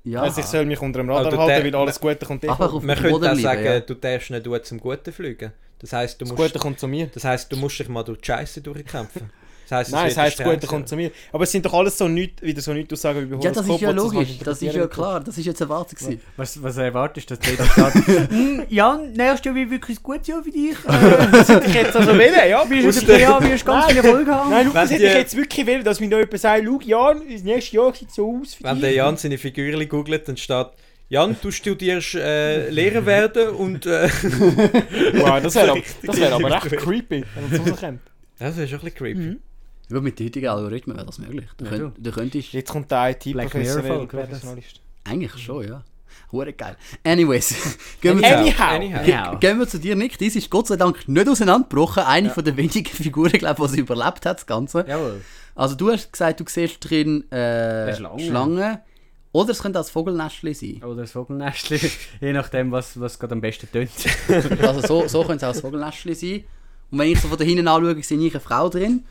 ja. Also ich soll mich unter dem Radar Also halten, der- weil alles Gute kommt eh Einfach von auf Man könnte auch sagen, ja. du darfst nicht gut zum Guten fliegen. Das heisst, du Das musst, Gute kommt zu mir. das heisst, du musst dich mal durch die Scheiße durchkämpfen. Das heisst, Nein, es es wird heisst, das Gute kommt zu mir. Aber es sind doch alles so nicht, wieder so nicht Aussagen wie bei Ja, das ist Horoskop, ja logisch, kannst das ist ja klar, das ist jetzt erwartet gewesen. Was, was erwartest du, dass jeder sagt, [laughs] «Hm, Jan, nächstes Jahr wird wirklich ein gutes Jahr für dich. Ich hätte es also wählen, ja. wirst du Jahr wirst ganz viel Erfolg haben. Nein, das Wenn hätte ich jetzt wirklich wählen, dass mir noch jemand sagt, schau, Jan, das nächste Jahr sieht so aus für Wenn dich. der Jan seine Figürchen googelt, dann steht Jan, du studierst äh, Lehrer werden und äh, Wow, das wäre [laughs] das wär aber echt creepy, wenn man so kommt. das ist schon ein bisschen creepy. Ja, mit den heutigen Algorithmen wäre das möglich. Du, Ja, könnt, du könntest... Jetzt kommt der Black IT-Professor Mirror-Folge wäre das. Professionalist. Eigentlich schon, ja. Hure geil. Anyways, [laughs] gehen wir, Anyhow. Anyhow. Gehen wir zu dir, Nick. Dies ist Gott sei Dank nicht auseinandergebrochen. Eine von den wenigen [laughs] Figuren, glaube ich, die überlebt hat, das Ganze. Jawohl. Also du hast gesagt, du siehst drin äh, Schlange. Schlange. Oder es könnte auch das Vogelnestchen sein. Oder das Vogelnestchen, [laughs] je nachdem, was, was gerade am besten tönt. Also so, so könnte es auch das Vogelnestchen sein. Und wenn ich so von da hinten anschaue, sehe ich eine Frau drin.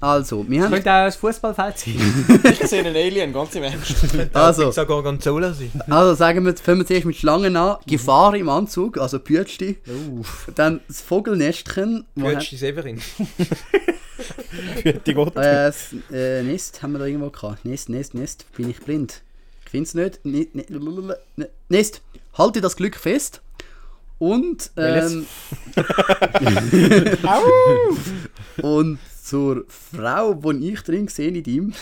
Also, wir haben... Könnte auch ein Fußballfeld [laughs] sein. Ich sehe einen Alien, ganz im Ernst. Also, Sag Gorgonzola sein. also sagen wir, fangen wir zuerst mit Schlangen an. Gefahr im Anzug, also Pütschti. Dann das Vogelnestchen. Götsch Severin. [laughs] Die Gott. Äh, das äh, Nest haben wir da irgendwo gehabt. Nest, Nest, Nest. Bin ich blind? Ich finde es nicht. Ne- Nest. Halte das Glück fest. Und, ähm, [laughs] und zur Frau, die ich drin sehe in ihm,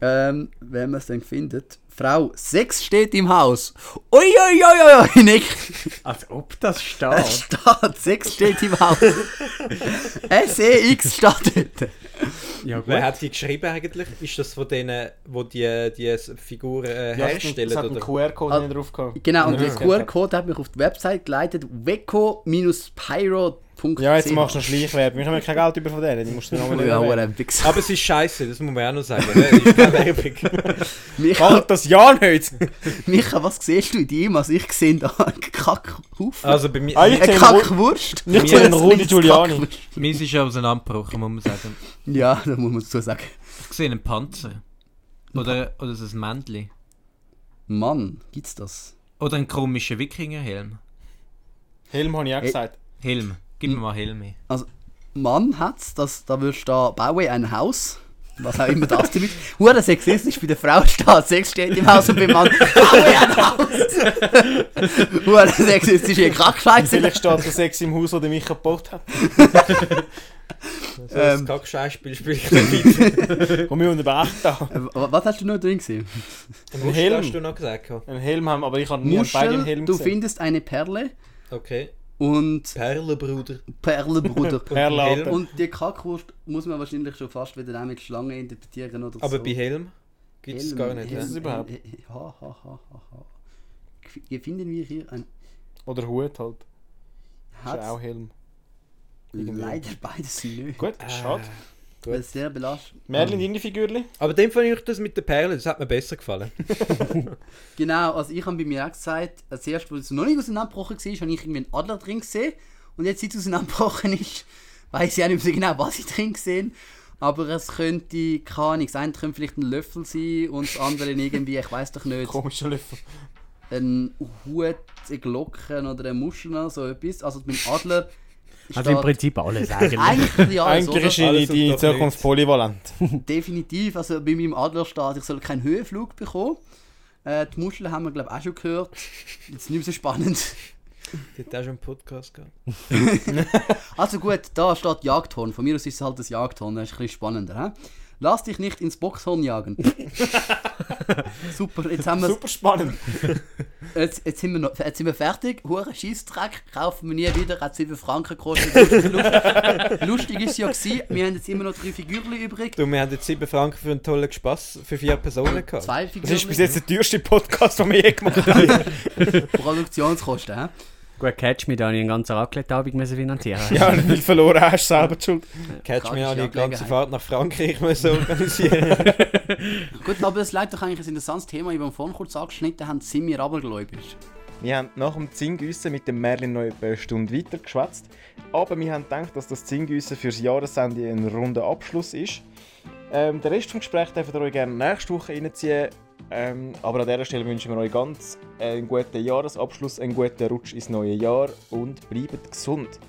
ähm, wenn man es dann findet, Frau, Sex steht im Haus. Ui, ui, ui, ui, Nick. [laughs] Als ob das Es steht. steht, Sex steht im Haus. SEX steht dort. ja, Wer gut. hat die geschrieben eigentlich? Ist das von denen, die die, die Figuren äh, Ja, herstellen? hat einen? QR-Code Ah, drauf gehabt. Genau, und Ja. der QR-Code hat mich auf die Website geleitet, weco-pyro.ch. Ja, jetzt machst du noch Schleichwerbung. Wir haben ja kein Geld über von denen, musst du nochmal [laughs] Ja, nicht. Aber es ist scheiße, das muss man auch noch sagen. ne? Es ist keine Werbung. [laughs] Micha, Halt das ja nicht! [laughs] Micha, was siehst du in ihm? Also ich sehe da einen Kackhaufen. Also bei mir, Ah, ich- Eine Kackwurst. Ich sehe einen Rudi Ein Giuliani. Meins ist auseinandergebrochen, muss man sagen. Ja, da muss man dazu sagen. Ich sehe einen Panzer. Oder, oder so ein Männchen. Mann, gibt's das? Oder einen komischen Wikingerhelm. Helm habe ich auch gesagt. Helm. Gib mir mal Helme. Mann hat's, das, da wirst du da baue ein Haus. Was auch immer das damit. Hure sexistisch bei der Frau steht, Sex steht im Haus und beim Mann baue ein Haus. Hure sexistisch, ihr Kackscheiße. Vielleicht steht der Sex im Haus, wo der Micha gebaut hat. so [laughs] ein ähm, Kackscheißspiel spiele ich weiter. Und wir unter Beacht da. Äh, Was hast du noch drin gesehen? Ein Helm. hast du noch gesagt. gehabt. Einen Helm haben, aber ich habe nie beide einen Muschel, Helm du gesehen. findest eine Perle Okay. Und Perlenbruder. Perlenbruder. [laughs] Perle, Helm. Alter. und die Kackwurst muss man wahrscheinlich schon fast wieder auch mit Schlange interpretieren oder Aber so. bei Helm gibt es Helm, gar nicht. Helm, ja? es überhaupt? äh, äh, Ha, ha, ha, ha, ha. Hier finden wir hier ein Oder Hut halt. Ist Herz. auch Helm. irgendwie. Leider beides nicht. Gut, schade. Gut. Weil es sehr belastend. Merlin, deine Figürli? Aber dem fand ich das mit der Perle, das hat mir besser gefallen. [laughs] Genau, also ich habe bei mir auch gesagt, als erstes, als es noch nicht auseinandergebrochen war, habe ich irgendwie einen Adler drin gesehen. Und jetzt, seit es auseinandergebrochen ist, [laughs] weiß ich auch nicht mehr so genau, was ich drin gesehen Aber es könnte, keine Ahnung, das eine könnte vielleicht ein Löffel sein und das andere irgendwie, ich weiß doch nicht, Komischer Löffel. ein Hut, eine Glocke oder eine Muschel oder so etwas. Also beim Adler Also im Prinzip alles eigentlich. [laughs] eigentlich ja, Eigentlich oder? ist die, Zukunft polyvalent. [laughs] Definitiv, also bei meinem Adler steht, ich soll keinen Höhenflug bekommen. Äh, die Muscheln haben wir glaube ich auch schon gehört. Jetzt nicht mehr so spannend. Die hat auch schon einen Podcast gehabt. [laughs] Also gut, da steht Jagdhorn. Von mir aus ist es halt das Jagdhorn, das ist ein bisschen spannender. He? Lass dich nicht ins Boxhorn jagen. [laughs] Super, jetzt haben wir Super spannend. [laughs] jetzt, jetzt, sind wir noch, jetzt sind wir fertig. Hure Scheissdreck, kaufen wir nie wieder, hat 7 Franken gekostet. Lustig, lustig ist es ja gewesen, wir haben jetzt immer noch drei Figürchen übrig. Du, wir haben jetzt 7 Franken für einen tollen Spaß für vier Personen gehabt. Zwei Das ist bis jetzt der teuerste Podcast, den wir je gemacht haben. [laughs] Produktionskosten. He? Gut, catch mich, da habe ich einen ganzen Raclette-Abend müssen finanzieren. ja, wenn du viel verloren hast, selber die schuld. Catch me Tragische an die ganze. Fahrt nach Frankreich müssen organisieren. [laughs] Gut, aber das leitet doch eigentlich ein interessantes Thema, ich habe vorhin kurz angeschnitten haben, sind wir abergläubisch. Wir haben nach dem Zingüssen mit dem Merlin noch eine Stunde weiter geschwätzt. Aber wir haben gedacht, dass das Zingüssen für das Jahresende ein runder Abschluss ist. Ähm, den Rest des Gesprächs dürft ihr euch gerne nächste Woche reinziehen. Ähm, aber an dieser Stelle wünschen wir euch ganz einen guten Jahresabschluss, einen guten Rutsch ins neue Jahr und bleibt gesund.